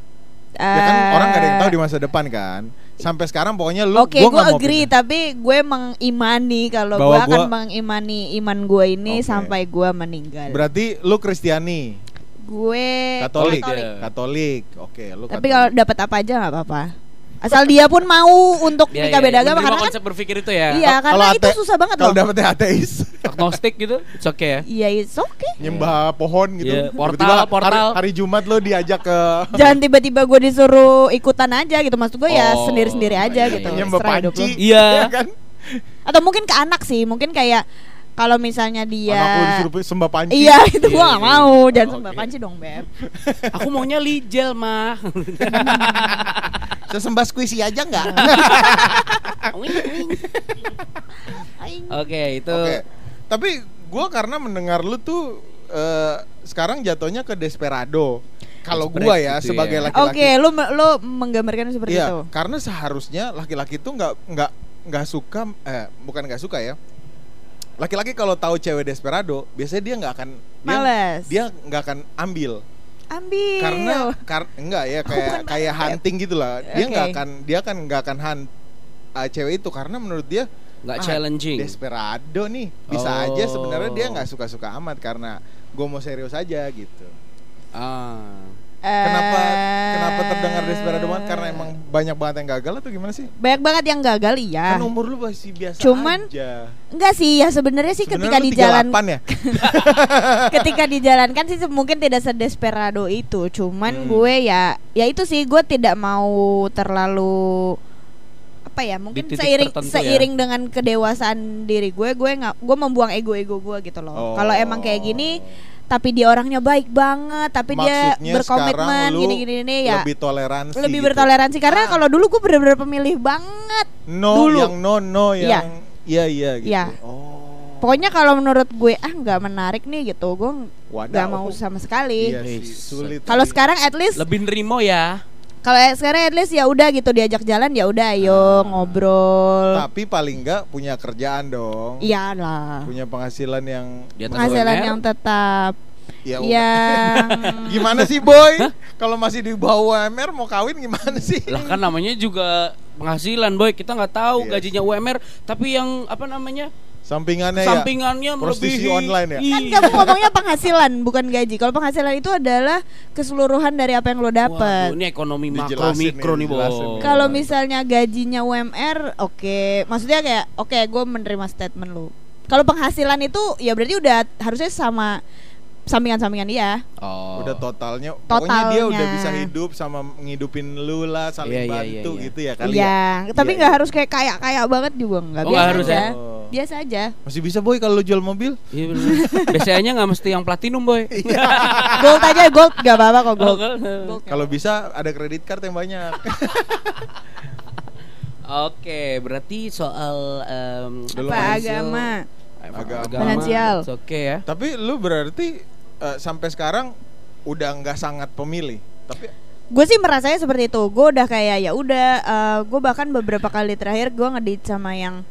Ya kan orang gak ada yang tahu di masa depan kan. Sampai sekarang pokoknya lu Oke, gua gue agree, pindah. tapi gue mengimani kalau gue akan gua- mengimani iman gue ini Oke. sampai gue meninggal. Berarti lu Kristiani, gue Katolik, Katolik. Katolik. Oke, lu Tapi kalau dapat apa aja nggak apa-apa. Asal dia pun mau untuk Ya, nikah ya, beda agama menerima karena kan konsep berpikir itu ya. iya Kalau karena itu ate- susah banget kalau loh. dapetnya ateis, Agnostik gitu, it's okay ya. Iya, it's okay. nyembah pohon gitu. Iya, portal, Tiba-tiba portal. Hari, hari Jumat lu diajak ke Jangan tiba-tiba gue disuruh ikutan aja gitu Maksud gue ya Oh, sendiri-sendiri aja iya, gitu iya. nyembah panci. Iya. ya kan? Atau mungkin ke anak sih Mungkin kayak Kalau misalnya dia Anakku disuruh sembah panci. Iya itu gue Iya, gak iya. mau Jangan Oh, sembah oke. panci dong Beb Aku maunya lijel mah. Sesembah squishy aja nggak? Oke itu. Oke. Tapi gua karena mendengar lu tuh eh, sekarang jatuhnya ke desperado. Kalau gua ya gitu sebagai ya. laki-laki. Oke lu, lu menggambarkan seperti Iya, itu karena seharusnya laki-laki itu nggak nggak nggak suka eh bukan nggak suka ya. Laki-laki kalau tahu cewek desperado, biasanya dia nggak akan dia Males dia nggak akan ambil Ambil karena kar enggak ya kayak bukan kayak hunting gitu lah. Dia nggak akan dia kan nggak akan hunt uh, cewek itu karena menurut dia Nggak ah, challenging. Desperado nih bisa Oh. aja sebenarnya dia nggak suka-suka amat karena gue mau serius aja gitu. Ah. Kenapa Eh, kenapa terdengar desperado banget karena emang banyak banget yang gagal atau gimana sih? Banyak banget yang gagal iya Kan umur lu masih biasa Cuman- aja. Enggak sih ya sebenarnya sih ketika Sebenarnya lu di jalan 38 ya? ketika dijalankan sih mungkin tidak sedesperado itu cuman Hmm. gue ya ya itu sih gue tidak mau terlalu apa ya mungkin seiring ya. seiring dengan kedewasaan diri gue gue nggak gue membuang ego ego gue gitu loh Oh. kalau emang kayak gini tapi dia orangnya baik banget tapi dia Maksudnya berkomitmen sekarang lu gini gini gini ya lebih toleransi lebih gitu. bertoleransi karena Ah. kalau dulu gue bener-bener pemilih banget No dulu. yang no no Iya. yang iya iya gitu. Iya. Oh. pokoknya kalau menurut gue ah nggak menarik nih gitu gue nggak mau sama sekali Iya sih, Wih, sulit. kalau sekarang at least Lebih nerimo ya. Kalau ya sekarang at least ya udah gitu diajak jalan ya udah ayo Ah. ngobrol. tapi paling enggak punya kerjaan dong. Iya lah. Punya penghasilan yang Di atas Penghasilan UMR. yang tetap ya yang Gimana sih boy? Kalau masih di bawah UMR mau kawin gimana sih? Lah kan namanya juga penghasilan boy. Kita nggak tahu Iya gajinya UMR, tapi yang apa namanya? Sampingannya ya. sampingannya prostitusi melebihi. online ya? kan kamu ngomongnya penghasilan bukan gaji. Kalau penghasilan itu adalah keseluruhan dari apa yang lo dapat. ini ekonomi makro mikro nih, nih. Kalau misalnya gajinya UMR, oke. Maksudnya kayak oke, gue menerima statement lu. Kalau penghasilan itu ya berarti udah harusnya sama sampingan-sampingan dia. Oh. Udah totalnya, pokoknya dia udah Totalnya. bisa hidup sama ngidupin lu lah, saling Iya, iya, bantu iya, iya. gitu ya kali ya. Iya, tapi Iya, nggak iya. harus kayak kaya-kaya banget juga nggak. Oh, Biasa harus aja. ya? Oh. Biasa aja. Masih bisa boy kalau lu jual mobil? Iya bener. BCA-nya nggak mesti yang platinum boy. gold aja gold nggak apa-apa kok gold. Oh? Gold. Kalau bisa ada kredit card yang banyak. Oke, berarti soal Belum Apa financial. Agama? Agama. Finansial. Oke ya. Tapi lu berarti eh, sampai sekarang udah nggak sangat pemilih. Tapi Gue sih merasanya seperti itu. Gue udah kayak ya udah. gue bahkan beberapa kali terakhir gue ngedit sama yang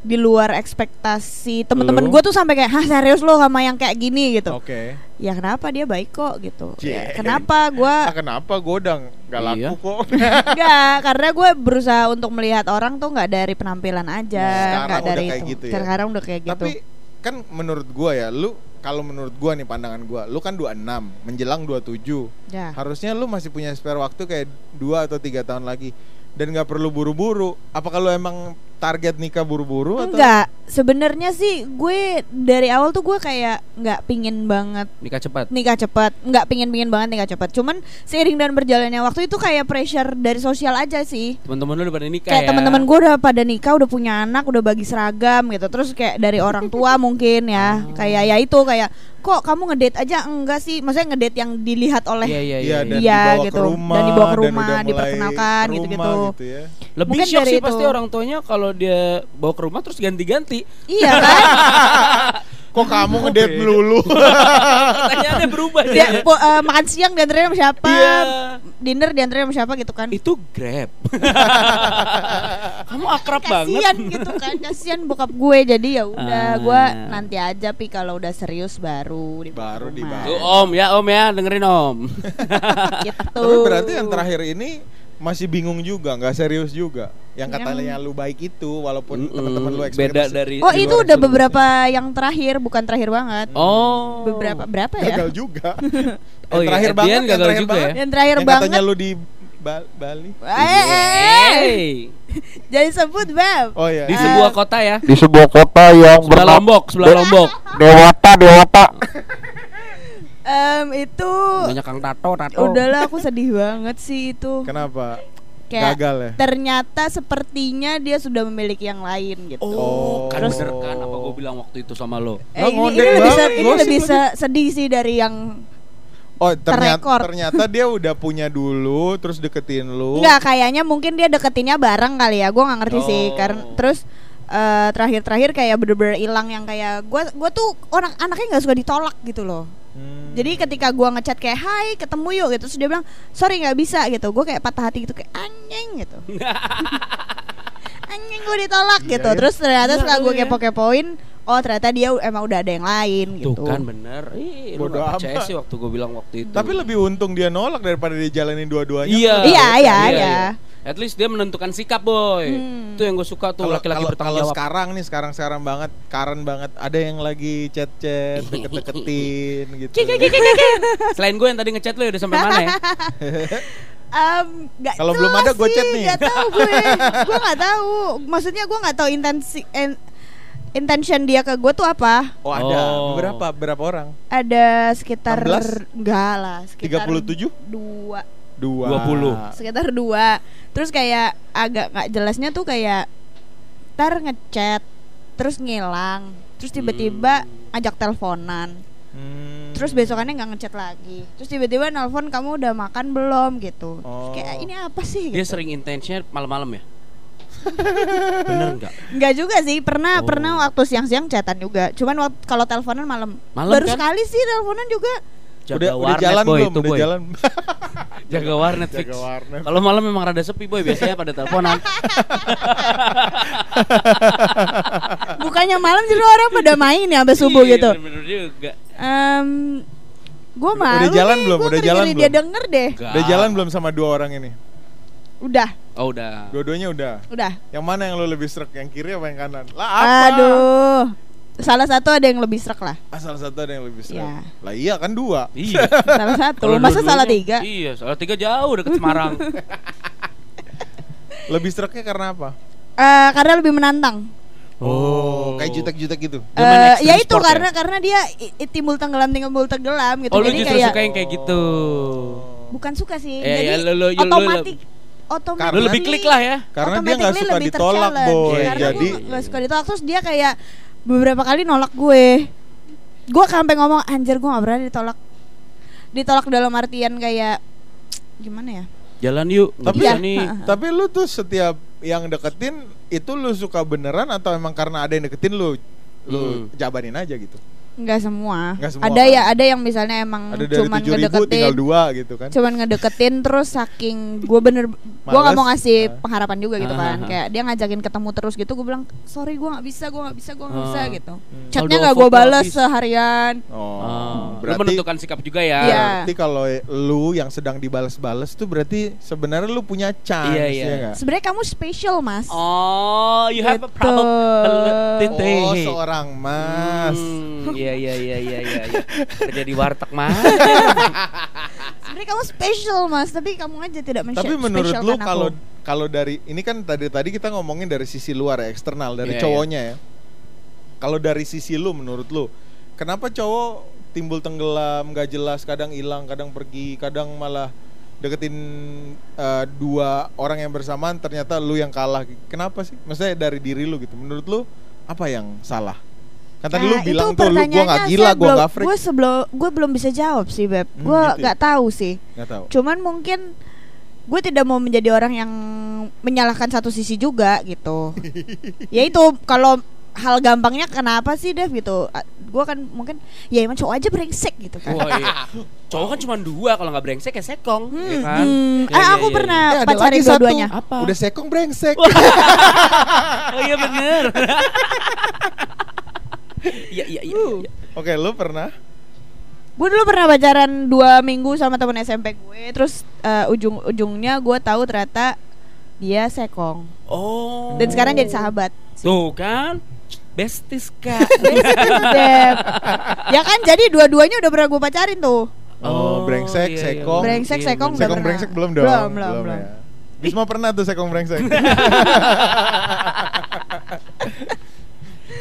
di luar ekspektasi temen-temen gue tuh sampai kayak hah serius lo sama yang kayak gini gitu Oke. ya kenapa dia baik kok gitu ya, Cie. kenapa gue Ah, kenapa gue udah nggak laku Iya. kok? Enggak, karena gue berusaha untuk melihat orang tuh nggak dari penampilan aja, Sekarang nggak dari kayak itu. gitu ya. Sekarang udah kayak gitu. Tapi kan menurut gua ya, lu kalau menurut gua nih pandangan gua, lu kan 26 menjelang 27. ya. Harusnya lu masih punya spare waktu kayak dua atau tiga tahun lagi dan nggak perlu buru-buru. Apa kalau emang target nikah buru-buru atau Enggak, sebenarnya sih gue dari awal tuh gue kayak nggak pingin banget Nikah cepat. nikah cepat, nggak pingin pingin banget nikah cepat. Cuman seiring dan berjalannya waktu itu kayak pressure dari sosial aja sih. Teman-teman lu udah pada nikah Kayak ya. teman-teman gue udah pada nikah, udah punya anak, udah bagi seragam gitu. Terus kayak dari orang tua mungkin ya, kayak ya itu kayak kok kamu ngedate aja enggak sih? Maksudnya ngedate yang dilihat oleh Iya iya iya. Iya, dan Iya, dibawa gitu. ke rumah Dan dibawa ke dan rumah, mulai diperkenalkan, ke gitu-gitu. gitu ya. Lebih Mungkin shock dari sih itu. pasti orang tuanya kalau dia bawa ke rumah terus ganti-ganti. Iya kan? Kok kamu ngedate melulu? Pertanyaannya berubah Dia ya. po- eh, makan siang diantarin sama siapa? Iya. Dinner diantarin sama siapa gitu kan? Itu Grab. Kamu akrab banget. Kasian gitu kan, kasian bokap gue jadi ya udah Ah. gue nanti aja pi kalau udah serius baru dibawa Baru. Tuh rumah. Om ya Om ya dengerin Om. gitu. Tapi berarti yang terakhir ini masih bingung juga, nggak serius juga. Yang Yang- katanya lu baik itu, walaupun Mm-mm. teman-teman lu beda dari Oh itu udah beberapa yang terakhir, bukan terakhir banget. Oh. Beberapa berapa ya? gagal juga. Oh yang iya, terakhir at the banget, yang gagal terakhir juga banget. ya? Yang terakhir yang banget. katanya lu di Ba- Bali. Eh, eh, eh. Hey. Jadi sebut bab. Oh iya. Di sebuah kota ya. di sebuah kota yang Sebelah Lombok, sebelah Lombok. Dewata Dewata Em, itu Banyak kang tato, tato. udahlah aku sedih banget sih itu. Kenapa? Kayak Gagal ya? ternyata sepertinya dia sudah memiliki yang lain gitu. Oh, kan Terus- bener kan apa gue bilang waktu itu sama lo. Eh, ini, ini lebih, banget, se- ini lebih se- sedih sih dari yang Oh, ternyata Terekor. ternyata dia udah punya dulu terus deketin lu. Enggak, kayaknya mungkin dia deketinnya bareng kali ya. Gua nggak ngerti sih. Oh. Karena terus eh, terakhir-terakhir kayak bener-bener hilang yang kayak gua gua tuh orang anaknya nggak suka ditolak gitu loh. Hmm. Jadi ketika gua ngechat kayak hai ketemu yuk gitu terus dia bilang sorry nggak bisa gitu. Gue kayak patah hati gitu kayak anjing gitu. anjing gue ditolak Iya, gitu. ya. Terus ternyata Iya, setelah gue ya. kepo-kepoin, oh ternyata dia emang udah ada yang lain Tuh gitu. kan bener. Ih, lu Bodo gak percaya amat. sih waktu gue bilang waktu itu. Tapi lebih untung dia nolak daripada dia jalanin dua-duanya. Iya. Iya, iya, iya. At least dia menentukan sikap, boy. Hmm. Itu yang gue suka tuh Kalau laki-laki kalau- bertanggung kalau jawab. sekarang nih sekarang sekarang banget karen banget ada yang lagi chat-chat deket-deketin gitu. Selain gue yang tadi ngechat lo ya udah sampai mana ya? Em, nggak Kalau belum ada, gua sih, chat nih. Nggak tahu gue, gue nggak tahu. Maksudnya gue nggak tahu intensi en- intention dia ke gue tuh apa. Oh ada Oh. berapa berapa orang? Ada sekitar 16? enggak lah, sekitar 37? dua, Dua. 20. sekitar dua. Terus kayak agak nggak jelasnya tuh kayak ntar ngechat, terus ngilang, terus tiba-tiba ajak teleponan. Hmm. Terus besokannya nggak ngechat lagi. Terus tiba-tiba nelpon kamu udah makan belum gitu. Terus kayak Oh. ini apa sih? Dia gitu. sering intensinya malam-malam ya? Bener nggak? Enggak juga sih, pernah Oh. pernah waktu siang-siang chatan juga. Cuman waktu kalau teleponan malam. Malam Baru kan? sekali sih teleponan juga. Jaga udah, udah jalan boy belum? itu udah boy. jalan. Jaga warnet Jaga fix. warnet. Kalau malam memang rada sepi boy biasanya pada teleponan. Bukannya malam justru orang pada main ya sampai subuh Iya, gitu. Bener juga. Em gue malu udah jalan nih, belum? Udah jalan dia belum? denger deh. Enggak. Udah jalan belum sama dua orang ini? Udah, Oh udah. Dua-duanya udah. udah. Yang mana yang lo lebih serak? Yang kiri apa yang kanan? Lah apa? Aduh. Salah satu ada yang lebih serak lah. Ah, salah satu ada yang lebih serak. Iya. Lah iya kan dua. Iya. Salah satu. Kalau Masa dua-duanya- salah tiga? Iya, salah tiga jauh deket Semarang. Lebih seraknya karena apa? Eh, karena lebih menantang. Oh, kayak jutek-jutek gitu. Eh, extreme ya itu sport ya? karena karena dia i- i- timbul tenggelam timbul tenggelam gitu. oh lu Jadi justru kayak suka yang kayak gitu. bukan suka sih. Eh, Jadi ya, lu- lu- lu- otomatis otomatis Lu lebih klik lah ya. Karena dia nggak automatically suka lebih ditolak, boy. Karena Jadi nggak suka ditolak terus dia kayak beberapa kali nolak gue. Gue sampai ngomong anjir gue gak pernah ditolak. Ditolak dalam artian kayak gimana ya? Jalan yuk. Nggak Tapi- nih. Tapi lu tuh setiap yang deketin itu lu suka beneran atau emang karena ada yang deketin lu lu Hmm. jabanin aja gitu. Enggak semua. Nggak semua, ada kan? ya, ada yang misalnya emang Ada dari cuman tujuh ribu tinggal ngedeketin dua gitu kan. cuman ngedeketin terus saking gue bener gue nggak Males. mau ngasih pengharapan juga gitu kan kayak dia ngajakin ketemu terus gitu gue bilang sorry gue nggak bisa gue nggak bisa gue nggak bisa gitu Hmm. chatnya nggak gue balas seharian Oh, lu berarti menentukan sikap juga ya. Iya. berarti kalau lu yang sedang dibales-bales tuh berarti sebenarnya lu punya chance Iya, ya iya. nggak? sebenarnya kamu special mas Oh, you have a Gitu. probability. Oh, seorang mas. Hmm, iya iya iya iya. iya. Kerja di warteg mas. sebenarnya kamu special mas tapi kamu aja tidak men Tapi menurut lu kalau kalau dari ini kan tadi tadi kita ngomongin dari sisi luar ya, eksternal dari Iya, cowoknya ya. Kalau dari sisi lu menurut lu, kenapa cowok timbul tenggelam, gak jelas, kadang hilang, kadang pergi, kadang malah deketin eh, dua orang yang bersamaan ternyata lu yang kalah. Kenapa sih? Maksudnya dari diri lu gitu. Menurut lu apa yang salah? Kan tadi lu Nah, bilang itu tuh lu gua pertanyaannya gak gila, gua belum- gak freak. Gue sebelum gue belum bisa jawab sih beb. Hmm, gue gitu ya? nggak tahu sih. Gak tahu. Cuman mungkin gue tidak mau menjadi orang yang menyalahkan satu sisi juga gitu. ya itu kalau hal gampangnya kenapa sih Dev gitu? Gue kan mungkin ya emang cowok aja brengsek gitu kan. Wah iya. Cowok kan cuma dua kalau nggak brengsek ya sekong, Hmm, ya kan? hmm. Ya, ah, ya, aku ya, pernah Eh, ada pacarin satu. dua-duanya. Apa? Udah sekong brengsek. Oh iya bener. Iya iya iya. Uh. iya. Oke, lu pernah? Gue dulu pernah pacaran dua minggu sama temen SMP gue, terus eh, ujung-ujungnya gue tahu ternyata dia sekong. Oh. Dan sekarang jadi sahabat. Tuh kan, besties kak. Beb. ya kan jadi dua-duanya udah pernah gue pacarin tuh. Oh, brengsek, iya, iya. sekong. Brengsek, Iya, sekong, udah Sekong pernah. brengsek belum dong? Belum, belum, belum. ya. Bisma pernah tuh sekong brengsek.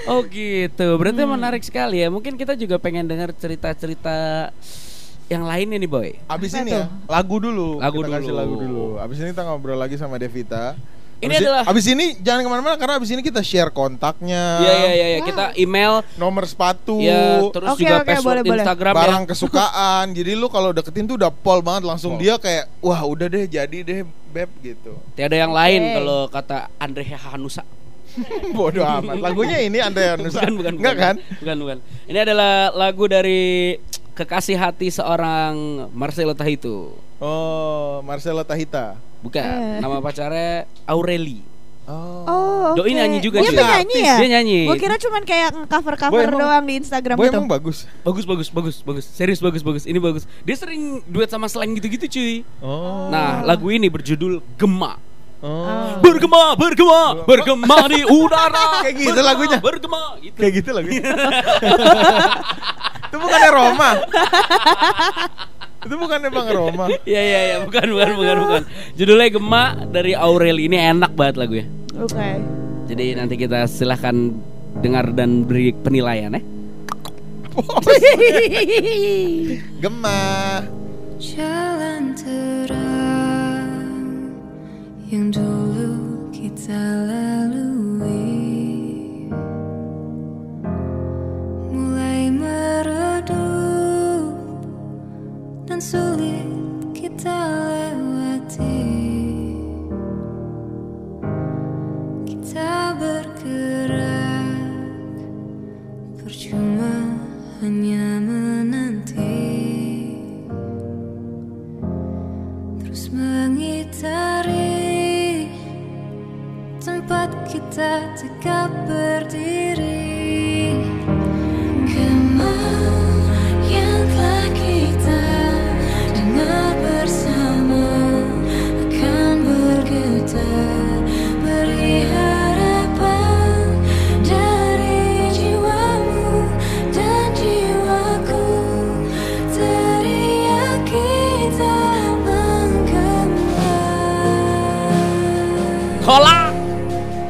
Oh gitu, berarti Hmm. menarik sekali ya. Mungkin kita juga pengen dengar cerita-cerita yang lainnya nih boy. Abis Apa ini ya, lagu dulu. Lagu kita kasih dulu. lagu dulu. Abis ini kita ngobrol lagi sama Devita. Ini Abis adalah- Abis ini jangan ke mana-mana karena abis ini kita share kontaknya. Iya iya iya, iya. kita email Nomor sepatu. ya terus Oke, juga oke, password boleh, boleh. Instagram barang ya. kesukaan. Jadi lu kalau deketin tuh udah pol banget langsung Pol. dia kayak wah udah deh jadi deh beb gitu. Tiada yang lain Oke. kalau kata Andre Hanusa. Bodoh amat. Lagunya ini Andre Nusa. Bukan bukan Enggak bukan. kan? Bukan bukan. Ini adalah lagu dari kekasih hati seorang Marcelo Tahito. Oh, Marcelo Tahita. Bukan, Eh. nama pacarnya Aureli. Oh. Oh, Doi oke. nyanyi juga Dia sih. penyanyi ya? Dia nyanyi. Gue kira cuman kayak Boy, cover-cover emang- doang di Instagram Boy gitu. emang bagus. Bagus bagus bagus bagus. Serius bagus bagus. Ini bagus. Dia sering duet sama slang gitu-gitu cuy. Oh. Nah, lagu ini berjudul Gema. Oh. Bergema, bergema, bergema di udara. Kayak gitu Bergema, lagunya. Bergema gitu. Kayak gitu lagunya. Itu bukannya Roma. Itu bukannya Bang Roma. Iya iya iya, bukan bukan bukan bukan. Judulnya Gema dari Aureli. Ini enak banget lagunya. Oke. Jadi nanti kita silahkan dengar dan beri penilaian ya. Gemah. Jalan terang yang dulu kita lalui mulai meredup dan sulit kita lewati. Kita bergerak percuma hanya menanti. terus mengitari tempat kita tegak berdiri. Gema yang telah kita dengar bersama akan bergetar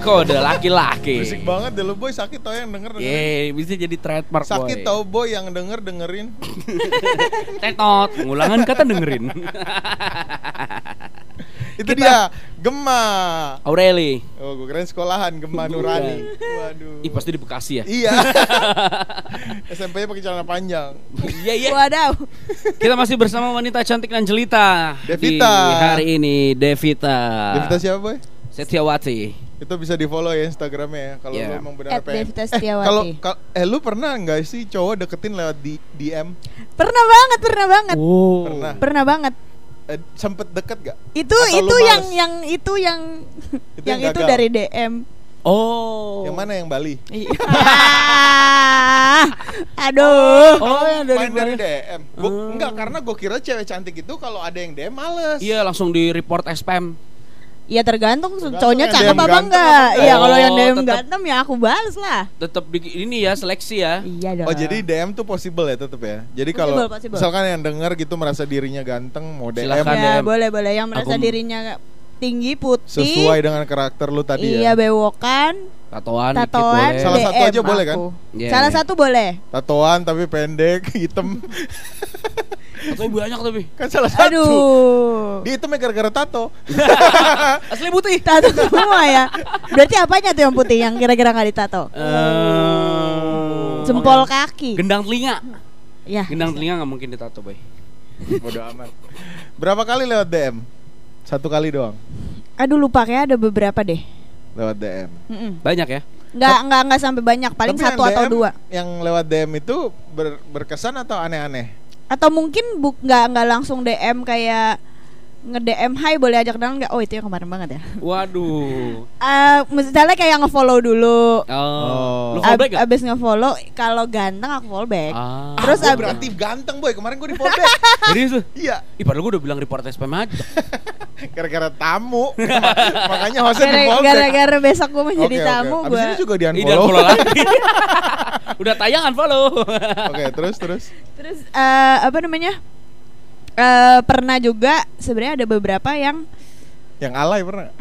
Kode laki-laki. Berisik banget deh lu boy sakit tau yang denger. Yeay, bisa jadi trademark Sakit boy. tau boy yang denger dengerin. Tetot, pengulangan kata dengerin. Itu Kita- dia Gema. Aureli. Oh, gue keren sekolahan Gema Nurani. Waduh. Ih, pasti di Bekasi ya. Iya. SMP-nya pakai celana panjang. Iya, iya. Wadaw. Kita masih bersama wanita cantik dan jelita Devita. di hari ini Devita. Devita siapa boy? Setiawati. Itu bisa di follow ya Instagramnya ya kalau Iya. lu emang benar pengen. Devita Eh, kalau kal- eh lu pernah nggak sih cowok deketin lewat di DM? Pernah banget, pernah banget. Oh. Pernah. Pernah banget. eh, sempet deket gak? Itu Atau itu yang yang itu yang Itu yang yang itu dari DM. Oh. Yang mana yang Bali? Iya. Ah, Aduh. Oh, yang dari dari. DM. Gua, Hmm. Enggak, karena gue kira cewek cantik itu kalau ada yang DM males. Iya, langsung di report spam. Ya tergantung Tergantung cowoknya cakep apa enggak. Iya, kalau yang Oh, DM tetep. ganteng ya aku balas lah. Tetap di ini ya seleksi ya. Iya dong. Oh jadi DM tuh possible ya tetep ya. Jadi kalau misalkan yang denger gitu merasa dirinya ganteng mau DM Silakan. ya, DM. boleh boleh yang merasa Aku- dirinya tinggi putih. sesuai dengan karakter lu tadi Iya, ya. bewokan, Tatoan, dikit tatoan, boleh. Salah satu aja boleh kan? aku. Iya, Salah iya. satu boleh. Tatoan tapi pendek, hitam. Atau banyak tapi. kan salah satu. Aduh. Dia hitamnya gara-gara tato. Asli putih. Tato semua ya. Berarti apanya tuh yang putih yang kira-kira nggak ditato? Eh, Jempol kaki. Gendang telinga. Ya. Gendang telinga nggak mungkin ditato, boy. Bodoh amat. Berapa kali lewat DM? Satu kali doang Aduh lupa kayak ada beberapa deh. Lewat DM. Mm-mm. Banyak ya? Nggak nggak nggak sampai banyak, paling Tapi satu atau DM dua. Yang lewat DM itu ber- berkesan atau aneh-aneh? Atau mungkin buk nggak nggak langsung DM kayak nge DM Hai boleh ajak kenalan nggak? Oh itu yang kemarin banget ya. Waduh. Eh misalnya kayak nge-follow dulu. Oh. Lu Oh. follow back Ab- gak? abis nge-follow kalau ganteng aku follow back. Ah. Terus ah, berarti ganteng boy. Kemarin gue di follow back. Serius lu? iya, Ih padahal gue udah bilang report spam aja gara-gara tamu. Makanya hostnya di follow back. Gara-gara besok gue menjadi oke. tamu Abis gue. ini juga di unfollow. follow lagi Udah tayang unfollow Oke, terus terus. Terus eh, apa namanya? Eh pernah juga sebenarnya ada beberapa yang Yang alay pernah?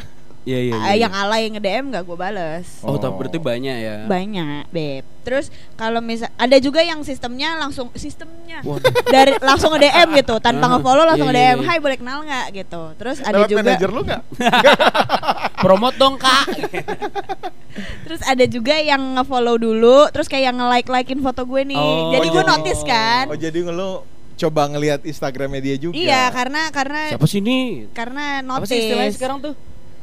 Iya iya eh, yang alay nge DM gak gue bales. Oh tapi berarti banyak ya Banyak, beb. Terus kalau misal ada juga yang sistemnya langsung sistemnya dari langsung nge DM gitu tanpa Ah, nge-follow langsung iya, nge iya, DM, iya. "Hai, boleh kenal nggak?" gitu. Terus ada Lewat juga manajer lu nggak? Promote dong kak terus ada juga yang nge-follow dulu, terus kayak nge-like-likein foto gue nih. Oh, jadi gue notice kan. Oh jadi lu coba ngelihat Instagramnya dia juga. Iya, karena karena Siapa sih ini? karena Apa notice. sih istilahnya sekarang tuh?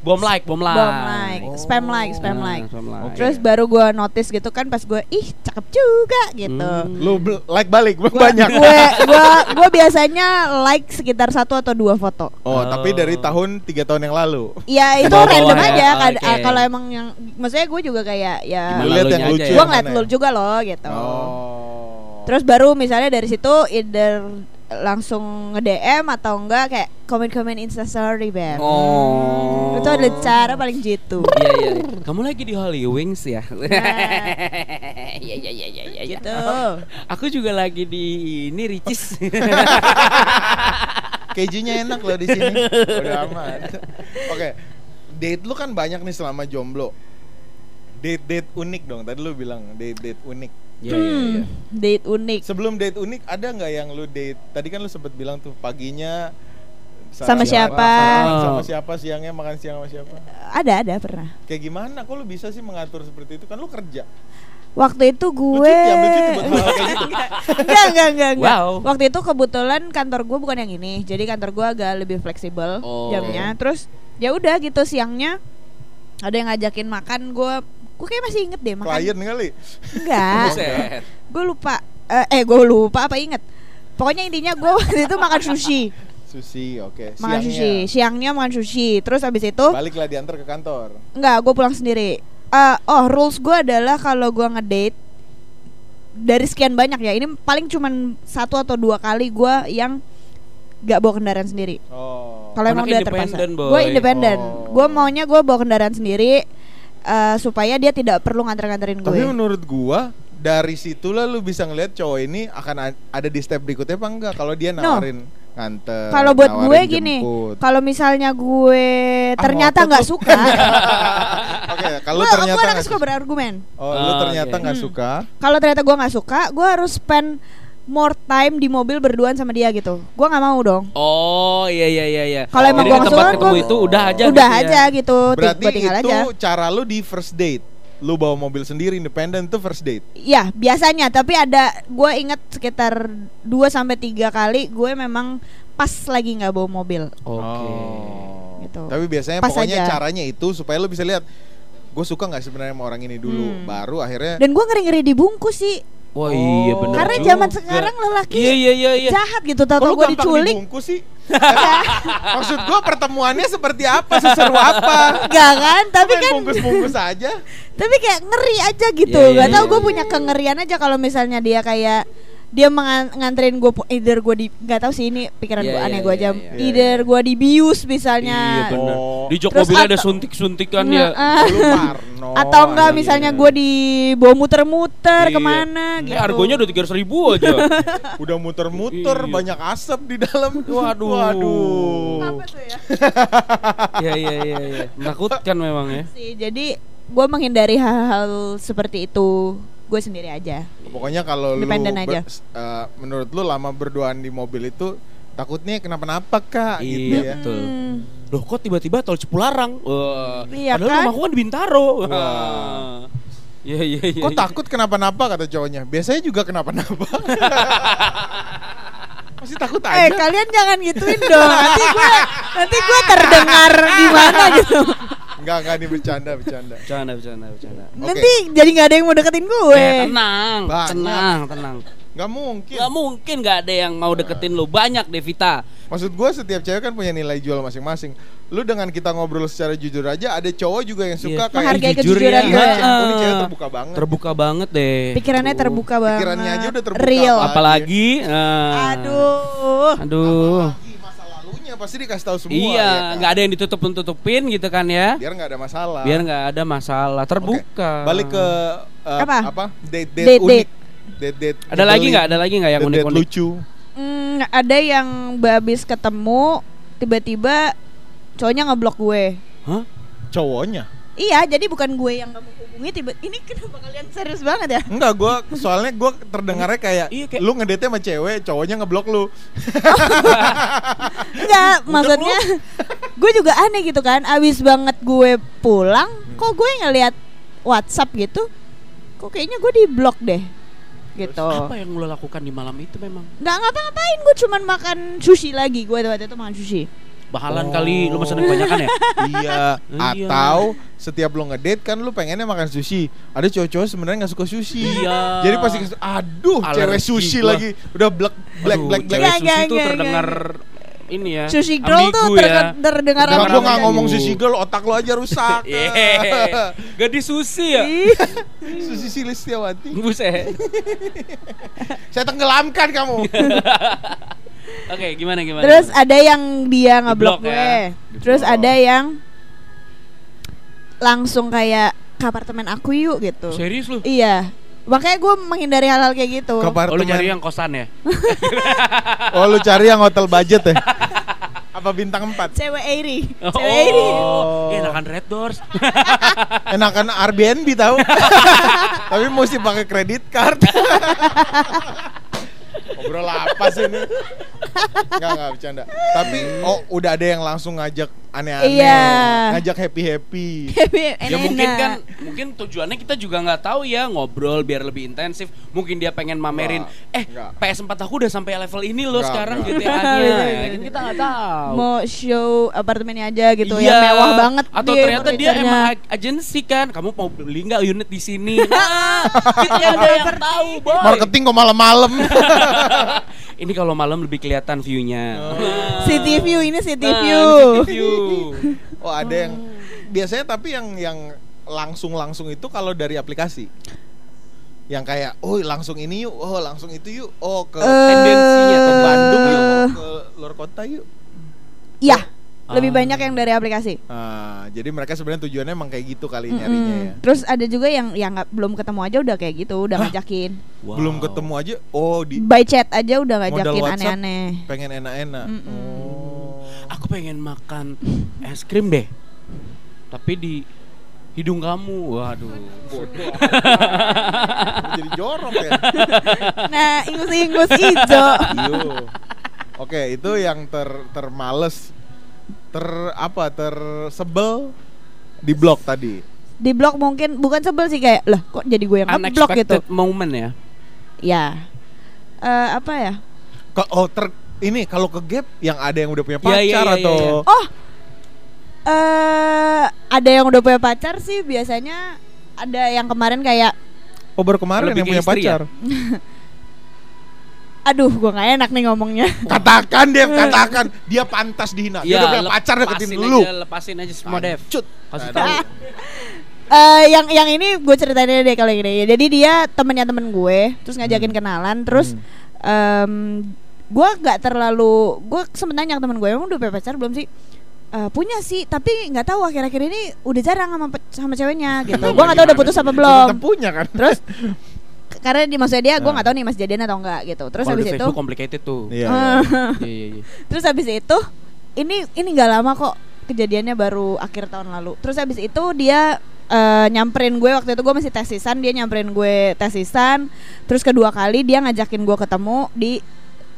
Bom like, bom like Bom like, Oh. spam like, spam Nah, like. spam like. Terus baru gue notice gitu kan pas gue ih cakep juga gitu. Hmm. Lu bel- like balik Gua, banyak. Gue gue gue biasanya like sekitar satu atau dua foto. Oh, tapi dari tahun tiga tahun yang lalu. Ya itu random ya, aja. Kad- oke. ah, Kalau emang yang, maksudnya gue juga kayak ya. Lihat yang lucu. ya? Gue ngeliat mana lu ya? juga loh gitu. Oh. Terus baru misalnya dari situ either langsung nge DM atau enggak kayak komen-komen instastory beb. Oh Itu ada cara paling jitu. Iya iya iya. Kamu lagi di Holy Wings ya? Nah. Iya iya iya iya iya. gitu. Aku juga lagi di ini Ricis. Kejunya enak loh di sini. Udah aman. Oke. Date lu kan banyak nih selama jomblo. Date-date unik dong. Tadi lu bilang date-date unik. Iya iya. Hmm, date unik. Sebelum date unik ada nggak yang lu date? Tadi kan lu sempet bilang tuh paginya Sama siapa? sama siapa siangnya makan siang sama siapa? Ada ada pernah. Kayak gimana? Kok lu bisa sih mengatur seperti itu? Kan lu kerja. Waktu itu gue gitu. enggak, enggak, enggak, enggak. Wow. Waktu itu kebetulan kantor gue bukan yang ini. Jadi kantor gue agak lebih fleksibel Oh. jamnya. Terus ya udah gitu siangnya ada yang ngajakin makan gue gue kayak masih inget deh makan Klien kali. enggak. Buset. gue lupa eh, eh gue lupa apa inget. Pokoknya intinya gue waktu itu makan sushi. Sushi, oke. makan sushi siangnya makan sushi. Terus abis itu Baliklah diantar ke kantor. enggak gue pulang sendiri. Eh, oh rules gue adalah kalau gue ngedate dari sekian banyak ya. Ini paling cuman satu atau dua kali gue yang gak bawa kendaraan sendiri. Oh. kalau emang udah terpaksa. gue independen Oh. gue maunya gue bawa kendaraan sendiri eh, supaya dia tidak perlu nganter-nganterin gue Tapi menurut gua dari situlah lu bisa ngeliat cowok ini akan ada di step berikutnya apa enggak kalau dia No. nawarin nganter. Kalau buat gue gini, kalau misalnya gue ternyata nggak lu. suka, Oke, kalau gue ternyata gue suka berargumen. Oh, lu Oh, ternyata oke. nggak Hmm. suka. Kalau ternyata gue nggak suka, gue harus spend more time di mobil berduaan sama dia gitu. Gue nggak mau dong. Oh iya iya iya iya. Kalau emang gua nggak tempat suka, ketemu gua- itu udah aja Udah gitu ya. aja gitu, ti- Berarti gua tinggal itu aja. cara lu di first date. Lu bawa mobil sendiri independen tuh first date. Iya biasanya, tapi ada gue inget sekitar 2 sampai tiga kali gue memang pas lagi nggak bawa mobil. Oke. Oh. Gitu. Tapi biasanya Pas pokoknya aja. caranya itu supaya lu bisa lihat gue suka nggak sebenarnya sama orang ini dulu. Hmm. Baru akhirnya Dan gue ngeri-ngeri dibungkus sih, Wah iya benar. karena juga. zaman sekarang lelaki Iya iya iya iya. jahat gitu. Tahu Kok lu gue diculik, dibungkus sih? Maksud gua pertemuannya seperti apa? Seseru apa? Enggak kan? Tapi kan bungkus-bungkus aja. tapi kayak ngeri aja gitu. Iya, iya, Gak tau iya, gue iya, punya kengerian aja kalau misalnya dia kayak dia nganterin gue either gue di nggak tahu sih ini pikiran Iya, gue aneh iya, gue iya, aja iya. either gue dibius misalnya Iya benar. Oh. Di jok mobilnya ada suntik-suntikan Nge- ya. ah. Lu Parno. atau enggak iya. misalnya gue dibawa muter-muter Iya. ke mana gitu harganya udah tiga ribu aja. Udah muter-muter, Iya. banyak asap di dalam. Waduh. Waduh. Apa tuh ya? Iya iya iya iya. Menakutkan memang ya. sih jadi gue menghindari hal-hal seperti itu gue sendiri aja Pokoknya kalau lu ber- aja. s- eh, menurut lu lama berduaan di mobil itu takutnya kenapa-napa kak gitu Iya ya. betul. Hmm. Loh kok tiba-tiba tol Cipularang? Wah. Iya Padahal kan? rumahku kan di Bintaro. Wah. Wah. Iya iya iya. Kok iya. takut kenapa-napa kata cowoknya? Biasanya juga kenapa-napa. Masih takut Eh aja. kalian jangan gituin dong nanti gue nanti gue terdengar gimana gitu Enggak, enggak nih bercanda, bercanda. Bercanda bercanda bercanda. Oke. nanti jadi nggak ada yang mau deketin gue Eh, tenang, Banyak. tenang, tenang. Enggak mungkin. Gak mungkin gak ada yang mau deketin lu. Banyak Devita. Maksud gue setiap cewek kan punya nilai jual masing-masing. Lu dengan kita ngobrol secara jujur aja, ada cowok juga yang suka Iya. kayak Menghargai jujur kejujuran ya. Iya, ini cewek terbuka banget. Terbuka banget deh. pikirannya terbuka banget Pikirannya aja udah terbuka, real. Apalagi ah. aduh Aduh. Apalagi masa lalunya pasti dikasih tahu semua. Iya, ya kan? nggak ada yang ditutup-tutupin gitu kan ya. Biar nggak ada masalah. Biar nggak ada masalah, terbuka. Balik ke uh, Apa? apa? Date date, Date, unik. Date. Ada lagi nggak? Ada lagi nggak yang date unik-unik? lucu. Hmm, ada yang habis ketemu tiba-tiba cowoknya ngeblok gue Hah? Cowoknya. iya jadi bukan gue yang gak mau hubungi tiba ini kenapa kalian serius banget ya Enggak, gua soalnya gua terdengarnya kayak, Iya, kayak- lu ngedate sama cewek, cowoknya ngeblok lu. Enggak, maksudnya gue juga aneh gitu kan. Abis banget gue pulang, kok gue ngeliat WhatsApp gitu, kok kayaknya gue di blok deh, gitu. Apa yang lo lakukan di malam itu memang? Nggak ngapa-ngapain, gue cuman makan sushi lagi. Gue waktu itu makan sushi. Bahalan Oh. kali, lo mesen kebanyakan ya? iya. Iya. Atau setiap lu ngedate kan lu pengennya makan sushi. Ada cowok-cowok sebenarnya nggak suka sushi. Iya. Jadi pasti aduh, cewek Alergi sushi gua. lagi. Udah black black Aduh, black black. cewek sushi tuh terdengar ini ya. Sushi girl tuh ya. terdengar Enggak, apa gua nggak ngomong sushi girl, otak lo aja rusak. Yeay. Gadis sushi ya? Ih, sushi Silistiawati. Buset. Saya tenggelamkan kamu. Oke, gimana gimana? Terus gimana? ada yang dia ngeblok Di-block gue. ya. Terus ada yang langsung kayak ke apartemen aku yuk gitu. serius lu? Iya. Makanya gue menghindari hal-hal kayak gitu. Ke Oh, lu nyari yang kosan ya? Oh, lu cari yang hotel budget ya? Apa bintang 4? Cewek Airi. Oh, Cewek Airi. Eh, enakan Red Doors. Enakan Airbnb tahu. Tapi mesti pakai kredit card. Ngobrol apa sih ini? Enggak, enggak bercanda. Tapi oh udah ada yang langsung ngajak aneh-aneh. Iya. Ngajak happy-happy. ya mungkin kan mungkin tujuannya kita juga nggak tahu ya ngobrol biar lebih intensif mungkin dia pengen mamerin eh enggak. PS4 aku udah sampai level ini loh Enggak, sekarang enggak. GTA-nya Iya, ya, iya, kan iya. kita nggak tahu mau show apartemennya aja gitu Iya. ya mewah banget atau dia ternyata dia emang ag- agensi kan kamu mau beli nggak unit di sini nah, kita ada yang tahu boy Marketing kok malam-malam. ini kalau malam lebih kelihatan view-nya City view ini city Nah, view. city view. oh, ada yang biasanya tapi yang yang langsung-langsung itu kalau dari aplikasi. Yang kayak, oh langsung ini yuk, oh langsung itu yuk, oh ke Eh, tendensinya ke Bandung yuk, oh, ke luar kota yuk. Iya. Lebih Ah. banyak yang dari aplikasi. Nah, jadi mereka sebenarnya tujuannya emang kayak gitu kali Mm-mm. nyarinya ya. Terus ada juga yang yang nggak belum ketemu aja udah kayak gitu, udah Hah? ngajakin. Wow. Belum ketemu aja, oh di By chat aja udah ngajakin WhatsApp. aneh-aneh. pengen enak-enak. Mm-mm. Oh. aku pengen makan es krim deh tapi di hidung kamu waduh Bodoh. jadi jorok ya. Nah, ingus-ingus ijo. Iyo. Oke, itu yang ter termales ter apa tersebel di blog tadi. Di blok mungkin bukan sebel sih kayak, lah kok jadi gue yang ngeblok gitu. unexpected moment ya Ya. Eh apa ya? Kok oh ter ini kalau ke gap yang ada yang udah punya Iya, pacar iya, iya, atau iya. Oh. Eh ada yang udah punya pacar sih biasanya ada yang kemarin kayak oh baru kemarin Lebih yang punya istri ya? aduh gue nggak enak nih ngomongnya Katakan Dev, katakan dia pantas dihina. Dia udah punya pacar deketin lepasin dulu. aja, lepasin aja semua Dev Cut. tahu Eh, yang yang ini gue ceritain aja deh kalau yang ini. Jadi dia temennya temen gue, terus ngajakin kenalan, terus em gue nggak terlalu, gue sempet nanya ke temen gue, emang udah punya pacar belum sih? "Eh, punya sih, tapi nggak tahu akhir-akhir ini udah jarang sama sama ceweknya gitu. gue nggak tahu udah putus apa belum. Tetap punya kan. Terus karena di maksudnya dia gue Nah. nggak tahu nih masih jadian atau enggak gitu. Terus habis itu, Facebook complicated tuh Iya. Iya. iya iya terus habis itu ini ini nggak lama kok kejadiannya baru akhir tahun lalu. Terus habis itu dia eh, nyamperin gue waktu itu gue masih tesisan dia nyamperin gue tesisan. Terus kedua kali dia ngajakin gue ketemu di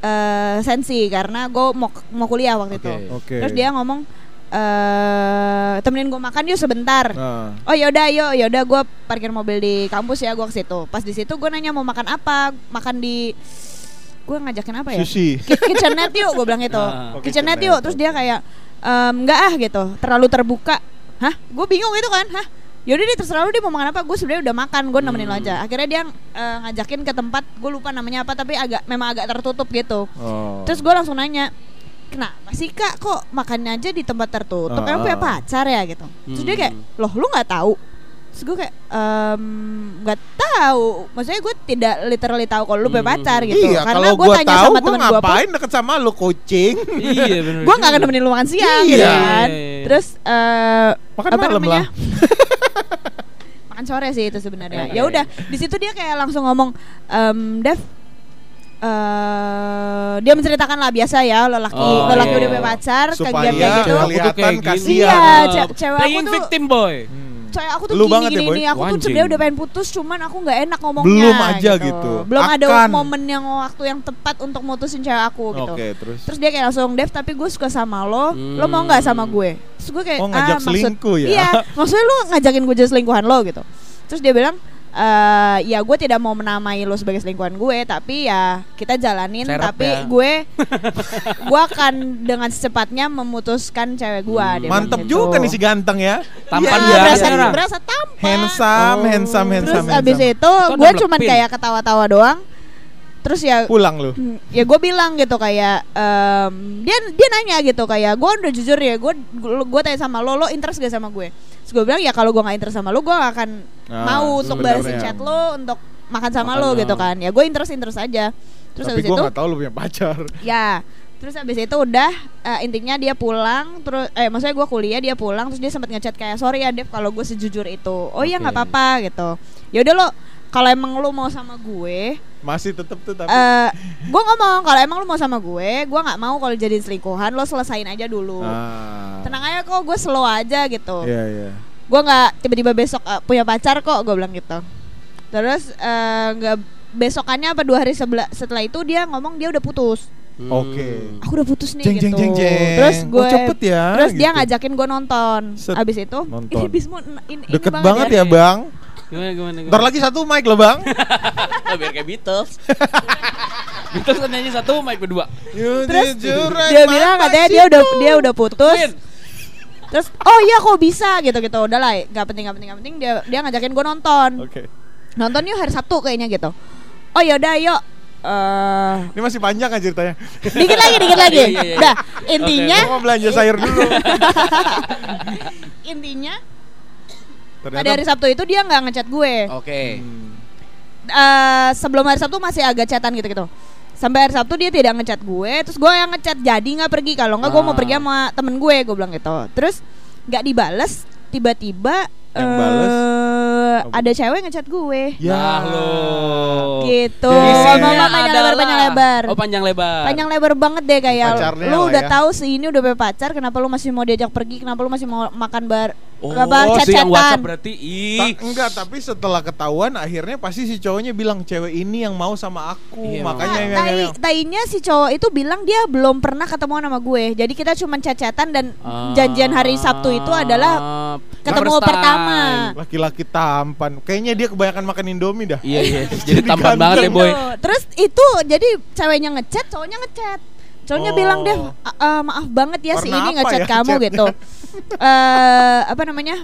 eh, sensi karena gue mau mau kuliah waktu itu. Oke. Oke. Terus dia ngomong eh temenin gue makan yuk sebentar. Nah. Oh yaudah yuk yaudah gue parkir mobil di kampus ya gue ke situ. Pas di situ gue nanya mau makan apa? Makan di gue ngajakin apa ya? Sushi. Ki- kitchenette yuk gue bilang gitu Ah. Oh, kitchenette yuk terus dia kayak ehm, enggak ah gitu terlalu terbuka hah gue bingung itu kan hah yaudah deh terserah lu dia mau makan apa gue sebenarnya udah makan gue nemenin lo Hmm. aja akhirnya dia eh, ngajakin ke tempat gue lupa namanya apa tapi agak memang agak tertutup gitu Oh. terus gue langsung nanya kenapa sih kak kok makannya aja di tempat tertutup Ah, emang punya ah. pacar ya gitu terus dia kayak Hmm. loh lu nggak tahu terus gue kayak "Em, nggak tahu maksudnya gue tidak literally tahu kalau lu punya Hmm. pacar gitu Iya, karena kalau gue gua tanya tahu sama gua temen gue ngapain deket sama lu kucing. iya benar gue nggak akan nemenin lu makan siang Iya. gitu kan Iya, iya, iya. terus eh Makan apa malam namanya lah. makan sore sih itu sebenarnya ya udah di situ dia kayak langsung ngomong em Dev eh dia menceritakan lah biasa ya lelaki Oh, lelaki iya. udah punya pacar Supaya kayak gitu Cewek aku tuh kelihatan kayak gini. kasihan. Iya, ce- cewek aku tuh- victim boy Hmm. Coy aku tuh Lu gini banget ya, gini nih aku tuh sebenarnya udah pengen putus cuman aku nggak enak ngomongnya Belum aja gitu. belum ada Akan. momen yang waktu yang tepat untuk mutusin cewek aku gitu Oke, terus. Terus dia kayak langsung Dev tapi gue suka sama lo Lo mau Hmm. nggak sama gue Terus gue kayak Oh, ngajak maksud- selingkuh ya? Iya Maksudnya lo ngajakin gue jadi selingkuhan lo gitu Terus dia bilang eh ya gue tidak mau menamai lo sebagai selingkuhan gue Tapi ya kita jalanin Serap Tapi ya. gue Gue akan dengan secepatnya memutuskan cewek gue Hmm. Mantep gitu. juga nih si ganteng ya. Tampan Iya, dia berasa, sekarang. berasa tampan Handsome, Oh. handsome, handsome, Terus abis handsome. itu Kan gue cuman melepin. kayak ketawa-tawa doang Terus ya pulang lu. Hmm, ya gue bilang gitu kayak em, dia dia nanya gitu kayak gue udah jujur ya gue gue tanya sama lo lo interest gak sama gue terus gue bilang ya kalau gue nggak interest sama lo gue gak akan Ah, mau untuk balesin chat lo untuk makan sama Makan lo lo. gitu kan ya gue interest interest aja terus Tapi itu nggak tahu lu punya pacar. ya terus habis itu udah eh, intinya dia pulang terus eh maksudnya gue kuliah dia pulang terus dia sempat ngechat kayak sorry ya Dev kalau gue sejujur itu oh iya nggak Oke. apa-apa gitu ya udah lo kalau emang lo mau sama gue Masih tetep tuh tapi. eh gue ngomong kalau emang lu mau sama gue, gue nggak mau kalau jadi selingkuhan, lo selesain aja dulu. ah. Tenang kok, gue slow aja gitu. Iya, iya. Gue nggak tiba-tiba besok eh, punya pacar kok, gue bilang gitu. Terus eh, nggak besokannya apa dua hari sebela- setelah itu dia ngomong dia udah putus. Hmm. Oke. Aku udah putus nih Jeng gitu. jeng jeng jeng. Terus Oh, gue cepet ya. Terus dia gitu. ngajakin gue nonton. Set. Abis itu Nonton. ini Bismo ini, ini Deket banget ya, ya. Bang. Gimana gimana gimana Ntar lagi satu mic loh, Bang. Oh, biar kayak Beatles Beatles kan nyanyi satu mic berdua You Terus dia Mama bilang katanya dia udah dia udah putus. Terus oh iya kok bisa gitu gitu udah lah nggak penting nggak penting nggak penting dia dia ngajakin gue nonton Oke. nonton yuk hari Sabtu kayaknya gitu oh yaudah yuk eh Ini masih panjang kan ceritanya. dikit lagi dikit lagi Iya, iya, iya. udah intinya Gua mau belanja sayur dulu. intinya Ternyata pada hari Sabtu itu dia nggak ngechat gue Oke Hmm. Eh, sebelum hari Sabtu masih agak chatan gitu gitu sampai hari Sabtu dia tidak ngechat gue terus gue yang ngechat jadi nggak pergi. Kalau nggak gue mau Ah. pergi sama temen gue gue bilang gitu. Terus nggak dibales tiba-tiba Yang bales? ada cewek ngechat gue. Ya. Nah lo. Gitu. Mama panjang lebar panjang lebar. Oh panjang lebar. Panjang lebar banget deh kayak Pacarnya lu udah ya. tahu si ini udah punya pacar kenapa lu masih mau diajak pergi kenapa lu masih mau makan bar Oh apa si yang WhatsApp berarti Ta- Ih enggak, tapi setelah ketahuan akhirnya pasti si cowoknya bilang cewek ini yang mau sama aku. Iya, Makanya Nah, yang, tai, yang, tainya si cowok itu bilang dia belum pernah ketemuan sama gue. Jadi kita cuma chat-chatan dan Ah, janjian hari Sabtu itu adalah ketemu pertama. laki-laki tampan. Kayaknya dia kebanyakan makan Indomie dah. Iya iya Jadi tampan ganteng. banget ya boy. Terus itu jadi ceweknya ngechat, cowoknya ngechat. Cowoknya Oh. bilang deh, "A- eh, maaf banget ya si Warna ini apa ngechat ya kamu chatnya?" gitu. Eh apa namanya?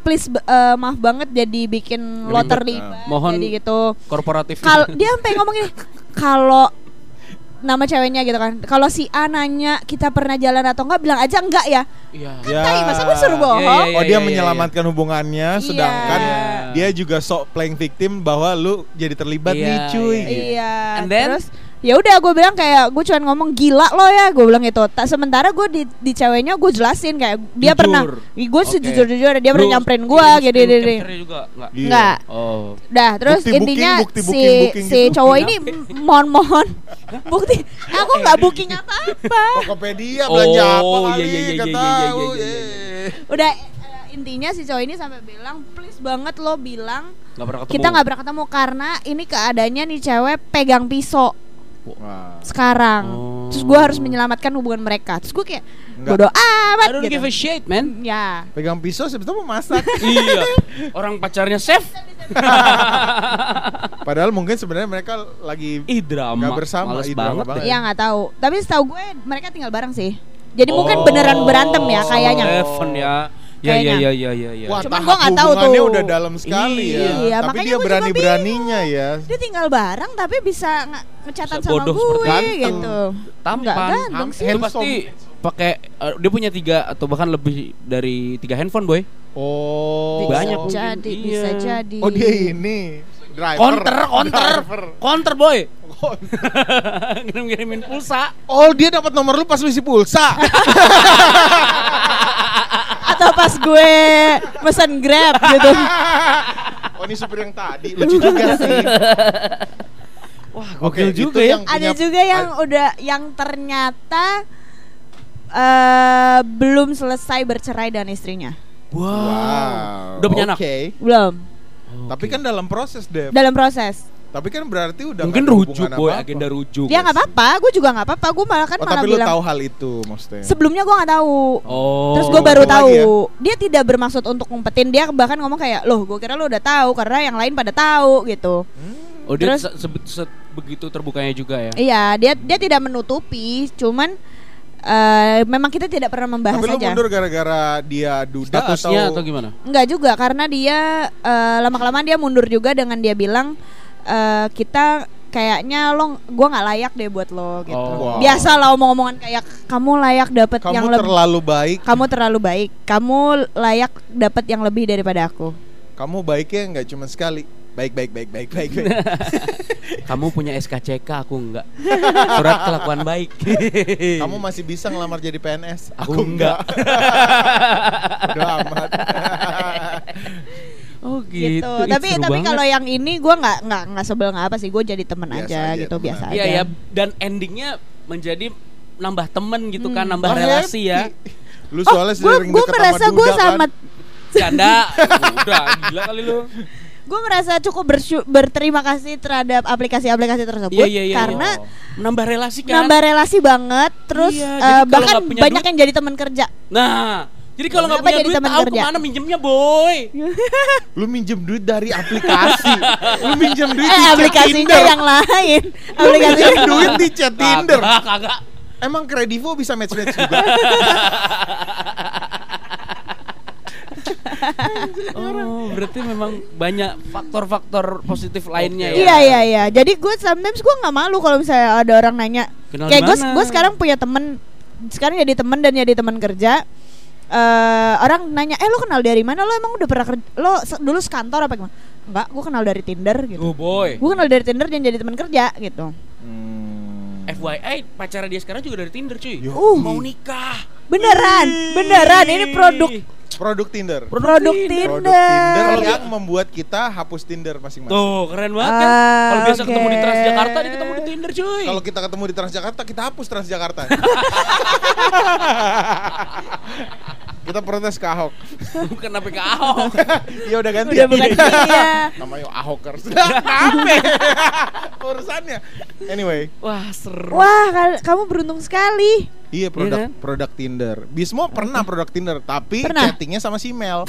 Please eh, maaf banget jadi bikin lo terlibat. Mohon- jadi gitu. Korporatif Kalau dia sampai ngomong gini, kalau nama ceweknya gitu kan. Kalau si A nanya kita pernah jalan atau enggak bilang aja enggak ya. Iya. Ya. Tai, masa gue suruh bohong? Iya, iya, Oh iya, dia iya, menyelamatkan hubungannya, sedangkan Iya. dia juga sok playing victim bahwa lu jadi terlibat Iya, nih cuy. iya, gitu. Iya. And then? Terus ya udah gue bilang kayak gue cuman ngomong gila lo ya gue bilang itu. Tak sementara gue di, di ceweknya gue jelasin kayak dia Jujur. pernah gue sejujur jujur dia pernah nyamperin gue gitu gitu. enggak? Iya. Enggak. Oh. Dah, terus Bukti booking, intinya bukti si booking, si gitu. cowok ini mohon-mohon bukti aku nggak booking apa-apa. Tokopedia belanja Oh, apa kali, iya, iya, iya, nggak iya, iya, tahu. iya, iya, eh. Udah eh, intinya si cowok ini sampai bilang please banget lo bilang pernah ketemu. kita nggak pernah ketemu karena ini keadaannya nih cewek pegang pisau Wah. sekarang. Oh. Terus gue harus menyelamatkan hubungan mereka. Terus gue kayak bodoh amat I don't gitu. give a shit, man. Ya. Pegang pisau sebetulnya mau masak. iya. Orang pacarnya chef. Padahal mungkin sebenarnya mereka lagi Ih drama. Nggak bersama, Males banget. banget. deh. Ya nggak tahu. Tapi setahu gue mereka tinggal bareng sih. Jadi mungkin Oh. beneran berantem ya kayaknya. Seven ya. Ya ya Kayaknya. ya ya ya ya. Wah, Cuman gua nggak tahu hubungannya tuh. udah dalam sekali Iya, ya. Tapi makanya dia berani-beraninya ya. Dia tinggal bareng tapi bisa ngecatan sama Sebodoh gue seperti ganteng. gitu. Tampan. Nggak ganteng sih. Itu pasti pakai eh, dia punya tiga atau bahkan lebih dari tiga handphone boy. Oh. Bisa Banyak jadi, Iya. bisa jadi. Oh dia ini driver. Counter, counter, Driver. counter boy. Ngirim-ngirimin pulsa. Oh dia dapat nomor lu pas lu isi pulsa. Atau pas gue mesen Grab gitu. oh ini supir yang tadi lucu juga sih. Wah, Oke, gokil itu juga ya. yang- Ada juga yang udah yang ternyata eh belum selesai bercerai dan istrinya. Wow. Udah punya anak? Oke. Belum. Tapi kan dalam proses deh. Dalam proses. Tapi kan berarti udah mungkin rujuk boy, apa-apa. agenda rujuk. Dia nggak apa-apa, gue juga nggak apa-apa. Gue malah kan Oh, malah tapi lu bilang tahu hal itu maksudnya. sebelumnya gue nggak tahu. Oh. Terus gue baru tahu ya. dia tidak bermaksud untuk ngumpetin dia bahkan ngomong kayak loh gue kira lu udah tahu karena yang lain pada tahu gitu. Oh, dia Terus- se- se- se- begitu terbukanya juga ya. Iya dia dia tidak menutupi, cuman eh memang kita tidak pernah membahas Tapi lu aja. mundur gara-gara dia duda Statusnya atau atau, gimana? Enggak juga karena dia eh, lama kelamaan dia mundur juga dengan dia bilang eh, kita kayaknya lo gua nggak layak deh buat lo gitu. Oh. Wow. Biasa lah omong-omongan kayak kamu layak dapat kamu yang lebih terlalu baik. kamu terlalu baik. Kamu layak dapat yang lebih daripada aku. Kamu baiknya nggak cuma sekali. Baik baik baik baik baik. baik. Kamu punya SKCK, aku enggak. Surat kelakuan baik. Kamu masih bisa ngelamar jadi PNS. Aku enggak. Udah amat. Oh gitu. gitu. Tapi tapi banget. kalau yang ini gua nggak nggak nggak sebel nggak apa sih. Gue jadi temen Biasa aja, aja, gitu temen biasa aja. Iya aja. ya, dan endingnya menjadi nambah temen gitu kan, Hmm. nambah Wah, relasi ya. Lu Oh, soalnya gue sering gue merasa gue Duda sama kan. Janda. Udah gila kali lu. gue merasa cukup berterima kasih terhadap aplikasi-aplikasi tersebut Iya iya iya. karena iya. menambah relasi kan. nambah relasi banget terus Iya, eh, jadi kalau bahkan banyak duit- yang jadi teman kerja Nah, jadi kalau nggak punya jadi duit tahu kerja? ke mana minjemnya boy. Lu minjem duit dari aplikasi. Lu minjem duit eh di chat aplikasinya Tinder. yang lain Lu aplikasi minjem duit di chat Tinder. Kagak, kagak. Emang Kredivo bisa match-match juga? Oh, berarti memang banyak faktor-faktor positif lainnya ya. iya iya iya jadi gue sometimes gue nggak malu kalau misalnya ada orang nanya Kenal kayak gue gue sekarang punya temen sekarang jadi temen dan jadi teman kerja eh orang nanya eh lo kenal dari mana lo emang udah pernah kerja lo se- dulu sekantor apa gimana enggak gue kenal dari Tinder gitu Oh boy. gue kenal dari Tinder dan jadi teman kerja gitu Hmm. FYI, pacarnya dia sekarang juga dari Tinder cuy. Yo. Uh. Mau nikah. Beneran beneran ini produk Produk Tinder. produk Produk Tinder, Tinder yang membuat kita hapus Tinder masing-masing. Tuh, keren banget kan. Ah, Kalau biasa oke. ketemu di Transjakarta, dia ketemu di Tinder cuy. Kalau kita ketemu di Transjakarta, kita hapus Transjakarta. kita protes ke Ahok. bukan apa ke Ahok. ya udah ganti. udah bukan dia Namanya Ahokers. Kenapa? Urusannya. Anyway, Wah, seru. wah kamu beruntung sekali iya produk kan? produk Tinder. Bismo pernah produk Tinder, tapi Pernah. chattingnya sama si Mel.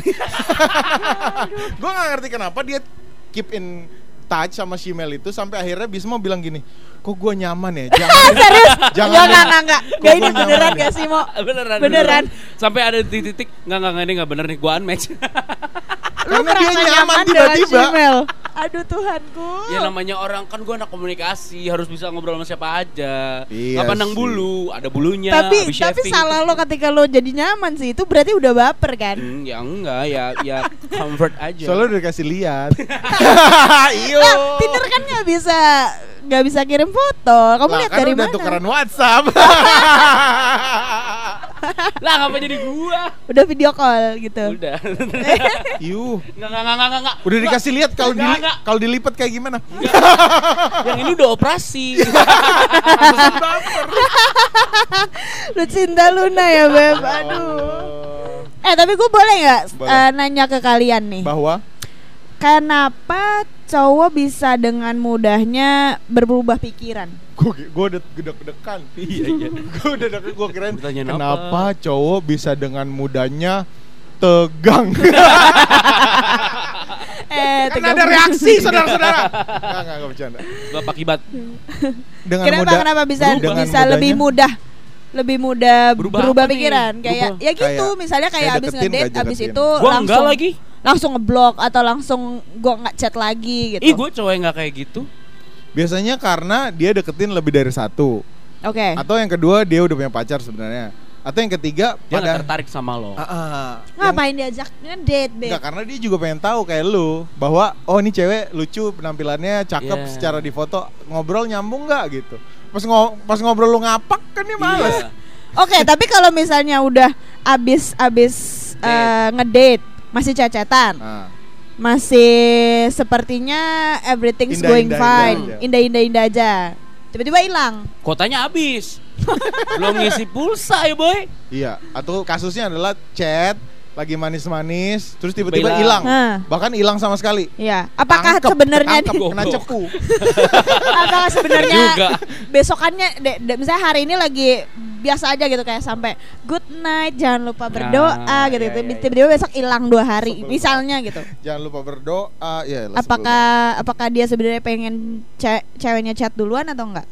Gue gak ngerti kenapa dia keep in touch sama si Mel itu sampai akhirnya Bismo bilang gini, kok gue nyaman ya? Jangan, serius Jangan Enggak, deh. enggak, enggak, enggak. Ini beneran ya? gak sih, Mo? beneran, Beneran. Sampai ada di titik nggak nggak ini nggak bener nih gua unmatch. Lu Karena dia merasa nyaman tiba-tiba. Aduh Tuhanku. Ya namanya orang kan gue anak komunikasi harus bisa ngobrol sama siapa aja. Iya Nggak pandang sih. bulu, ada bulunya. tapi tapi shaving. salah lo ketika lo jadi nyaman sih itu berarti udah baper kan? Hmm, ya enggak ya ya comfort aja. Soalnya udah dikasih lihat. Iyo. Nah, Tinder kan nggak bisa nggak bisa kirim foto. Kamu lihat kan dari udah mana? tukeran WhatsApp. lah ngapa jadi gua? Udah video call gitu. Udah. Yuh. Enggak enggak enggak enggak enggak. Udah dikasih lihat kalau enggak. kalau dilipat kayak gimana? Yang ini udah operasi. Lu cinta Luna ya beb. Aduh. Eh tapi gue boleh nggak eh, nanya ke kalian nih? Bahwa Kenapa cowok bisa dengan mudahnya berubah pikiran? gue gue udah gedek-gedekan. iya iya. gue udah gue Pertanyaan kenapa cowok bisa dengan mudahnya tegang. Eh, kan tiga ada reaksi saudara-saudara. Enggak enggak enggak bercanda. Bapak kibat. Dengan Kenapa mudah kenapa bisa bisa lebih mudah lebih mudah Berubah berubah, apa nih? pikiran kayak Berubah. ya gitu Kayak- misalnya kayak abis ngedate abis itu Gua langsung enggak lagi. Langsung ngeblok atau langsung gua nggak chat lagi gitu. Ih, gue cowok yang enggak kayak gitu. Biasanya karena dia deketin lebih dari satu. Oke. Atau yang kedua dia udah punya pacar sebenarnya. Atau yang ketiga Dia pada nggak tertarik sama lo. Ah, ah. Ngapain diajak ngedate, Beb? Enggak, karena dia juga pengen tahu kayak lu bahwa oh ini cewek lucu penampilannya cakep Iya. secara di foto ngobrol nyambung nggak gitu. Pas ngo pas ngobrol lu ngapak kan dia males. Iya. Oke, tapi kalau misalnya udah abis abis Date. eh, ngedate masih cecetan, Nah, masih sepertinya everything's Indah, going indah, fine, indah aja. indah indah indah aja. Tiba-tiba hilang. Kotanya habis. Belum ngisi pulsa ya, boy. iya, atau kasusnya adalah chat lagi manis-manis terus tiba-tiba Hilang. Hah. Bahkan hilang sama sekali. Iya. Apakah sebenarnya ketangkep, kena cepu. apakah sebenarnya Juga. besokannya de- de- misalnya hari ini lagi biasa aja gitu kayak sampai good night jangan lupa berdoa Ah, gitu iya, gitu. iya, iya. tiba-tiba besok hilang dua hari Sebel misalnya gitu Jangan lupa berdoa. Ya, lah, sebel apakah apakah dia sebenarnya pengen ce- ceweknya chat duluan atau enggak.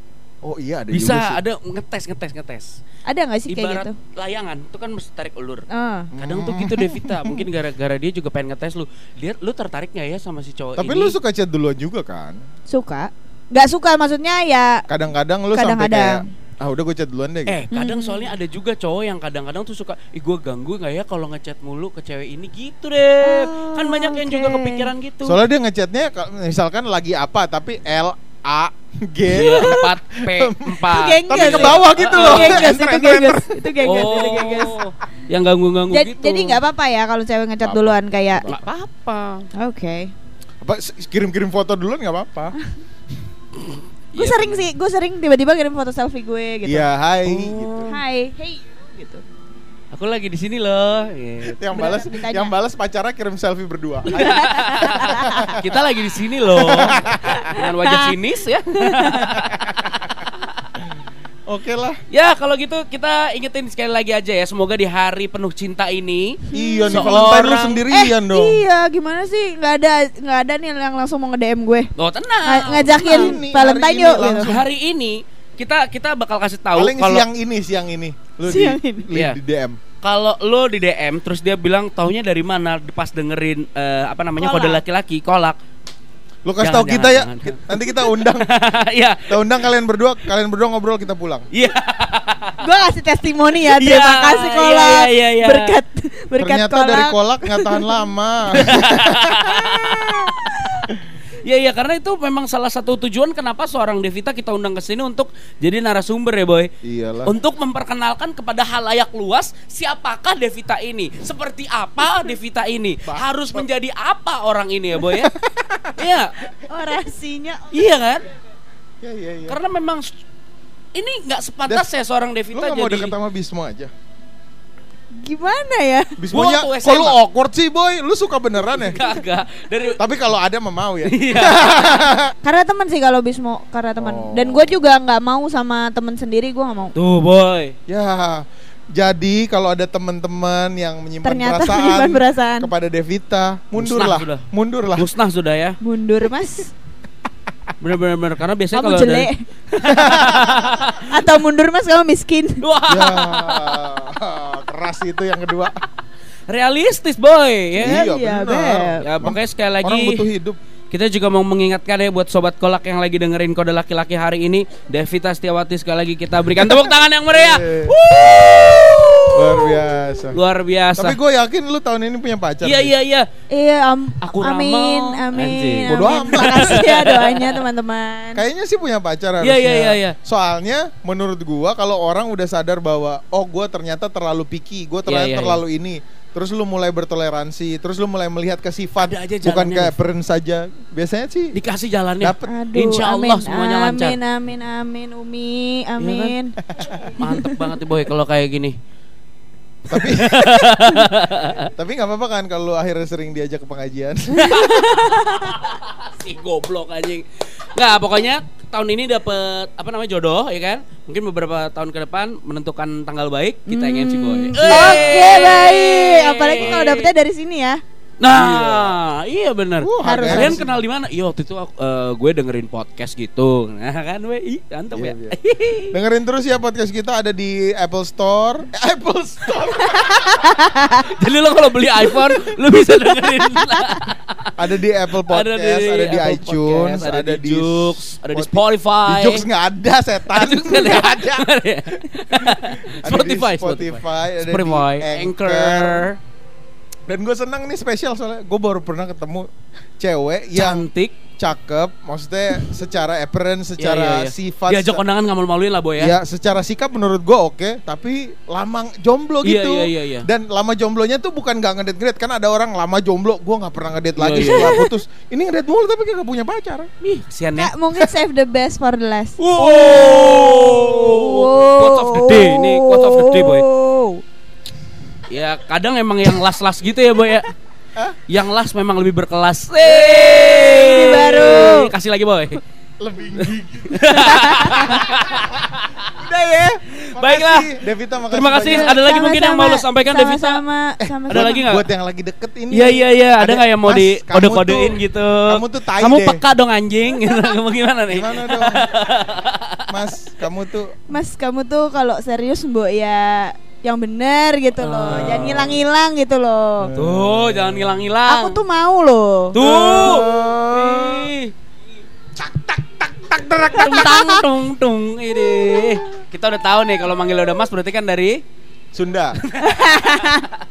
Oh iya ada Bisa juga sih. ada ngetes ngetes ngetes. ada nggak sih kayak Ibarat gitu layangan itu kan mesti tarik ulur. Ah. Kadang tuh gitu Devita, mungkin gara-gara dia juga pengen ngetes lu. Lihat lu tertarik nggak ya sama si cowok Tapi ini? lu suka chat duluan juga kan? suka nggak suka maksudnya ya Kadang-kadang lu sampai Kadang-kadang. kayak ah udah gue chat duluan deh. gitu. Eh, kadang Hmm. soalnya ada juga cowok yang kadang-kadang tuh suka, ih gue ganggu nggak ya kalau ngechat mulu ke cewek ini gitu deh. Oh, kan banyak yang juga kepikiran gitu. Soalnya dia ngechatnya misalkan lagi apa tapi L A G Iya, empat P empat. Itu gengges tapi ke ya? bawah gitu loh. Itu gengges, itu gengges, itu gengges, itu gengges. Oh, yang ganggu-ganggu gitu. jadi nggak apa-apa ya kalau cewek Apa-apa. duluan kayak Nggak apa-apa. oke. Apa kirim-kirim foto duluan nggak apa-apa. Gue Iya, sering sih, gue sering tiba-tiba kirim foto selfie gue gitu. Iya, hai Oh. gitu. Hai, hey, gitu. Aku lagi di sini loh. gitu. Yang balas yang balas pacarnya kirim selfie berdua. Kita lagi di sini loh. Dengan wajah sinis ya. Oke lah. Ya kalau gitu kita ingetin sekali lagi aja ya Semoga di hari penuh cinta ini Iya nih Valentine lu sendirian eh, dong. Iya, gimana sih? Nggak ada, nggak ada nih yang langsung mau nge-DM gue. Oh tenang Nga- ngajakin Valentine hari ini yuk gitu. Hari ini kita kita bakal kasih tahu Paling kalau siang ini, siang ini. Lu Siang di, ini. Iya. di DM. kalau lo di DM terus dia bilang taunya dari mana pas dengerin eh, apa namanya kode Kolak. laki-laki kolak. Lu kasih tahu kita jangan, ya. jangan. Nanti kita undang. Iya. kita undang kalian berdua, kalian berdua ngobrol kita pulang. Iya. Gue kasih testimoni ya. Terima Iya, kasih iya, kolak. iya, iya, iya. Berkat berkat Ternyata kolak. dari kolak nggak tahan lama. Iya iya karena itu memang salah satu tujuan kenapa seorang Devita kita undang ke sini untuk jadi narasumber ya boy. Iyalah. Untuk memperkenalkan kepada halayak luas siapakah Devita ini, seperti apa Devita ini, harus menjadi apa orang ini ya boy ya. Iya, Orasinya. iya kan? Iya iya iya. Karena memang ini nggak sepantas ya seorang Lu Devita nggak mau jadi. deket sama Bismo aja? Gimana ya? Bismonya, waktu kok lu awkward sih boy? Lu suka beneran ya? Kagak dari Tapi kalau ada mah mau ya. Iya. Karena teman sih kalau Bismo, karena teman. Oh. Dan gue juga nggak mau sama teman sendiri, gue nggak mau. Tuh boy. Ya, jadi kalau ada teman-teman yang menyimpan Ternyata perasaan, menyimpan perasaan. kepada Devita, mundurlah, mundurlah. Musnah sudah ya. Mundur mas. Bener-bener bener. karena biasanya kamu kalau jelek. Atau mundur mas kamu miskin. Wah. Ya, keras itu yang kedua. realistis boy ya kan? Iya, Iya, ya pokoknya sekali lagi Orang butuh hidup. Kita juga mau mengingatkan ya buat sobat kolak yang lagi dengerin kode laki-laki hari ini, Devita Setiawati sekali lagi kita berikan tepuk tangan yang meriah. Wuh! Luar biasa. Luar biasa. Tapi gue yakin lu tahun ini punya pacar. Iya iya iya. Iya, am- Aku amin, amin, Anjing. Bodo amin. amat. Makasih ya doanya teman-teman. Kayaknya sih punya pacar Iya, harusnya. iya, iya, iya. Soalnya menurut gua kalau orang udah sadar bahwa oh gua ternyata terlalu picky, gua ternyata Iya, iya, terlalu ini. Terus lu mulai bertoleransi, terus lu mulai melihat ke sifat Ada aja bukan ke Dev. appearance saja. Biasanya sih Dikasih jalannya. Dapet. Aduh, Insya Allah amin, semuanya lancar. Amin, amin, amin, Umi, Iya kan? amin. Mantep banget nih boy kalau kayak gini. Tapi tapi nggak apa-apa kan kalau lu akhirnya sering diajak ke pengajian. si goblok anjing. Nggak, pokoknya tahun ini dapet apa namanya jodoh ya kan? Mungkin beberapa tahun ke depan menentukan tanggal baik kita ingin si boy. Hmm. Oke, baik. Apalagi kalau dapetnya dari sini ya. Nah, iya, benar. Uh, Harus. Kalian kenal di mana? Iya waktu itu aku, eh, gue dengerin podcast gitu. Nah kan, gue ih Iya, ya. iya. Dengerin terus ya podcast kita ada di Apple Store. Eh, Apple Store. Jadi lo kalau beli iPhone, lo bisa dengerin. ada di Apple Podcast, ada di, Apple iTunes, Podcast, ada, di Joox, ada di Spoti- Spotify. Di Joox nggak ada setan. Ada Nggak ada. Ada? Ada Spotify, di Spotify, ada di Spotify, Anchor. Anchor. Dan gue senang nih spesial soalnya gue baru pernah ketemu cewek yang Cantik. cakep, maksudnya secara appearance, secara Iya, iya, iya. sifat, Diajak kondangan nggak malu-maluin lah boy ya. ya secara sikap menurut gue oke, tapi lama jomblo Iya, gitu. iya, iya, iya. Dan lama jomblonya tuh bukan gak ngedate ngedate kan ada orang lama jomblo, gue nggak pernah ngedate lagi Iya, iya. setelah putus. Ini ngedate mulu tapi gak punya pacar. Ih, ya. Kayak mungkin save the best for the last. Wow. Quotes of the day, ini quotes of the day boy. Ya kadang emang yang las-las gitu ya boy ya. Yang las memang lebih berkelas. ini baru. Kasih lagi boy. Lebih gigi. Udah ya. Makasih, Baiklah. Devita makasih. Terima kasih. banyak. Ada lagi mungkin yang mau lo sampaikan, Devita? Sama, sama, Ada lagi nggak? Buat yang lagi deket ini. Iya iya iya. Ada nggak yang mau Mas, di kamu kode-kodein tuh- gitu? Kamu tuh tai Kamu deh. peka dong anjing. Kamu gimana nih? Gimana dong? Mas, kamu tuh Mas, kamu tuh kalau serius mbok ya yang bener gitu loh. Ah. Jangan ngilang-ngilang gitu loh. Tuh, jangan ngilang-ngilang. Aku tuh mau loh. Tuh. Oh. Ih. Tung tang tung tung ini. Kita udah tahu nih kalau manggil udah Mas berarti kan dari Sunda.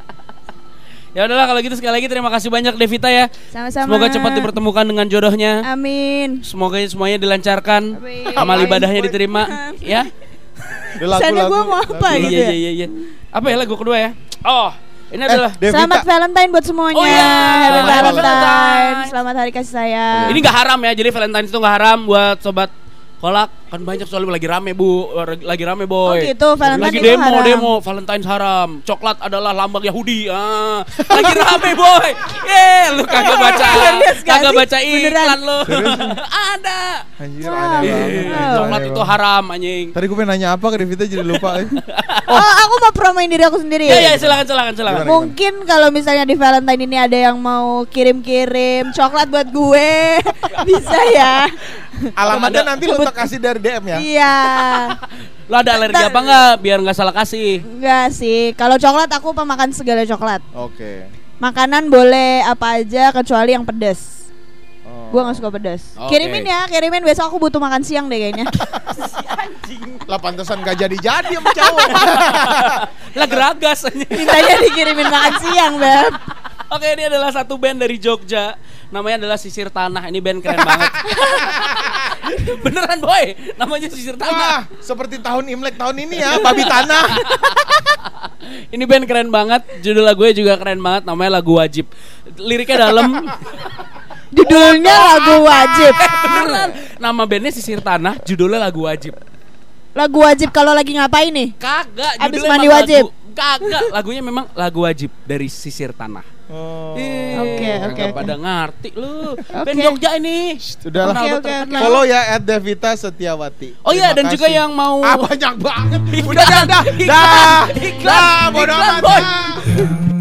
Ya udahlah kalau gitu sekali lagi terima kasih banyak Devita ya. Sama-sama. Semoga cepat dipertemukan dengan jodohnya. Amin. Semoga semuanya dilancarkan. Amin. Amal ibadahnya Amin. diterima ya. Lagu, lagu, mau apa lagu. Iya gitu iya ya? iya iya. Apa ya lagu kedua ya? Oh, ini Eh, adalah Devita. Selamat Valentine buat semuanya. Oh iya, Happy selamat Valentine. Valentine. Selamat hari kasih sayang. ini nggak haram ya. Jadi Valentine itu nggak haram buat sobat kolak kan banyak soalnya lagi rame bu lagi rame boy Oh gitu, Valentine lagi itu demo haram. demo Valentine haram coklat adalah lambang Yahudi ah lagi rame boy eh lu kagak baca kagak baca iklan lu ada Anjir Wow. aneh banget. Eh, coklat Aneh itu banget. haram anjing Tadi gue pengen nanya apa ke Devita jadi lupa. eh. Oh, aku mau promoin diri aku sendiri. ya ya silakan silakan silakan Gimana? Mungkin kalau misalnya di Valentine ini ada yang mau kirim-kirim coklat buat gue, bisa ya. Alamatnya nanti lo tak kasih dari DM ya. Iya. lo ada alergi apa nggak biar nggak salah kasih Enggak sih. Kalau coklat aku pemakan segala coklat. Oke. Makanan boleh apa aja kecuali yang pedas. Oh. Gua nggak suka pedas. Oke. Kirimin ya, kirimin besok aku butuh makan siang deh kayaknya. Lah pantesan gak jadi-jadi sama cowok. lah geragas anjing. Mintanya dikirimin makan siang, Beb. Oke, ini adalah satu band dari Jogja. Namanya adalah Sisir Tanah. Ini band keren banget. Beneran boy, namanya Sisir Wah, Tanah. seperti tahun Imlek tahun ini ya, babi tanah. Ini band keren banget. Judul lagunya juga keren banget. Namanya lagu wajib. Liriknya dalam. Judulnya lagu wajib. Beneran. Nama bandnya Sisir Tanah. Judulnya lagu wajib. Lagu wajib kalau lagi ngapain nih? Kagak. Abis judulnya mandi wajib? Lagu, kagak. Lagunya memang lagu wajib dari Sisir Tanah. Oh. Oke, oke, oke. pada ngerti lu. Oke. Band Jogja ini. Terkenal. oke. Follow ya at Devita Setiawati. Oh iya dan juga yang mau Ah banyak banget. Iklan, Udah dah dah. iklan, Dah. iklan, Dah, bodo iklan, amat. boy. dah.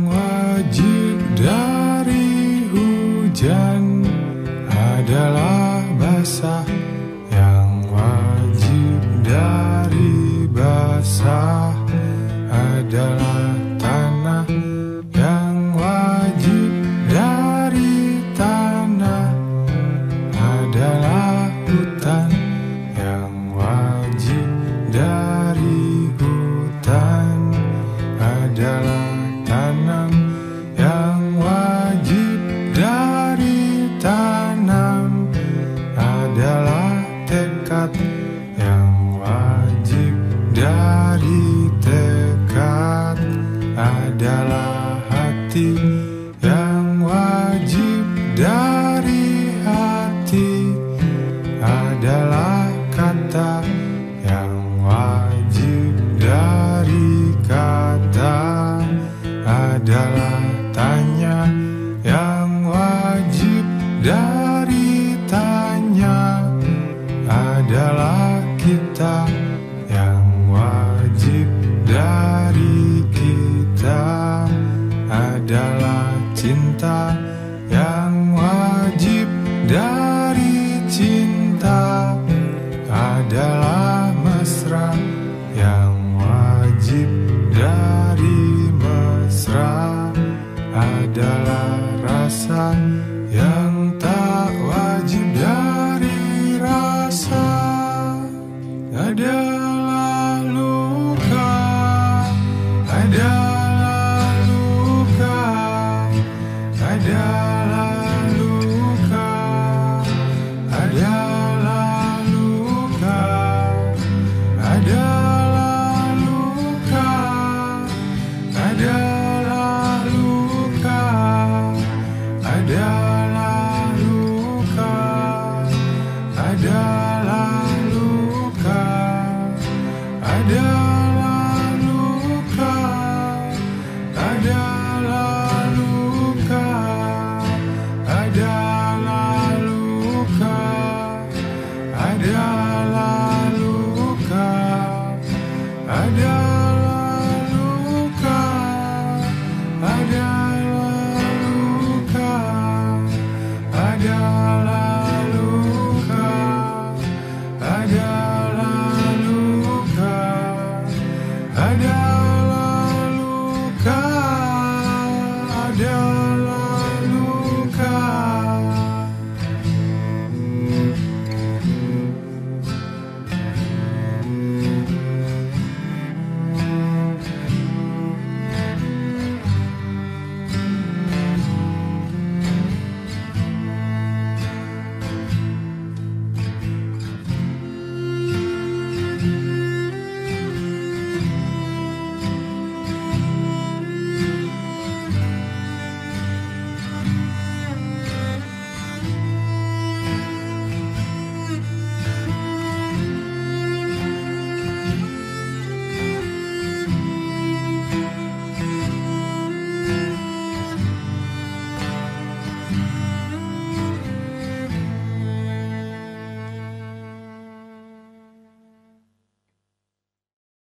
wajib dari hujan adalah basah yang wajib dari basah adalah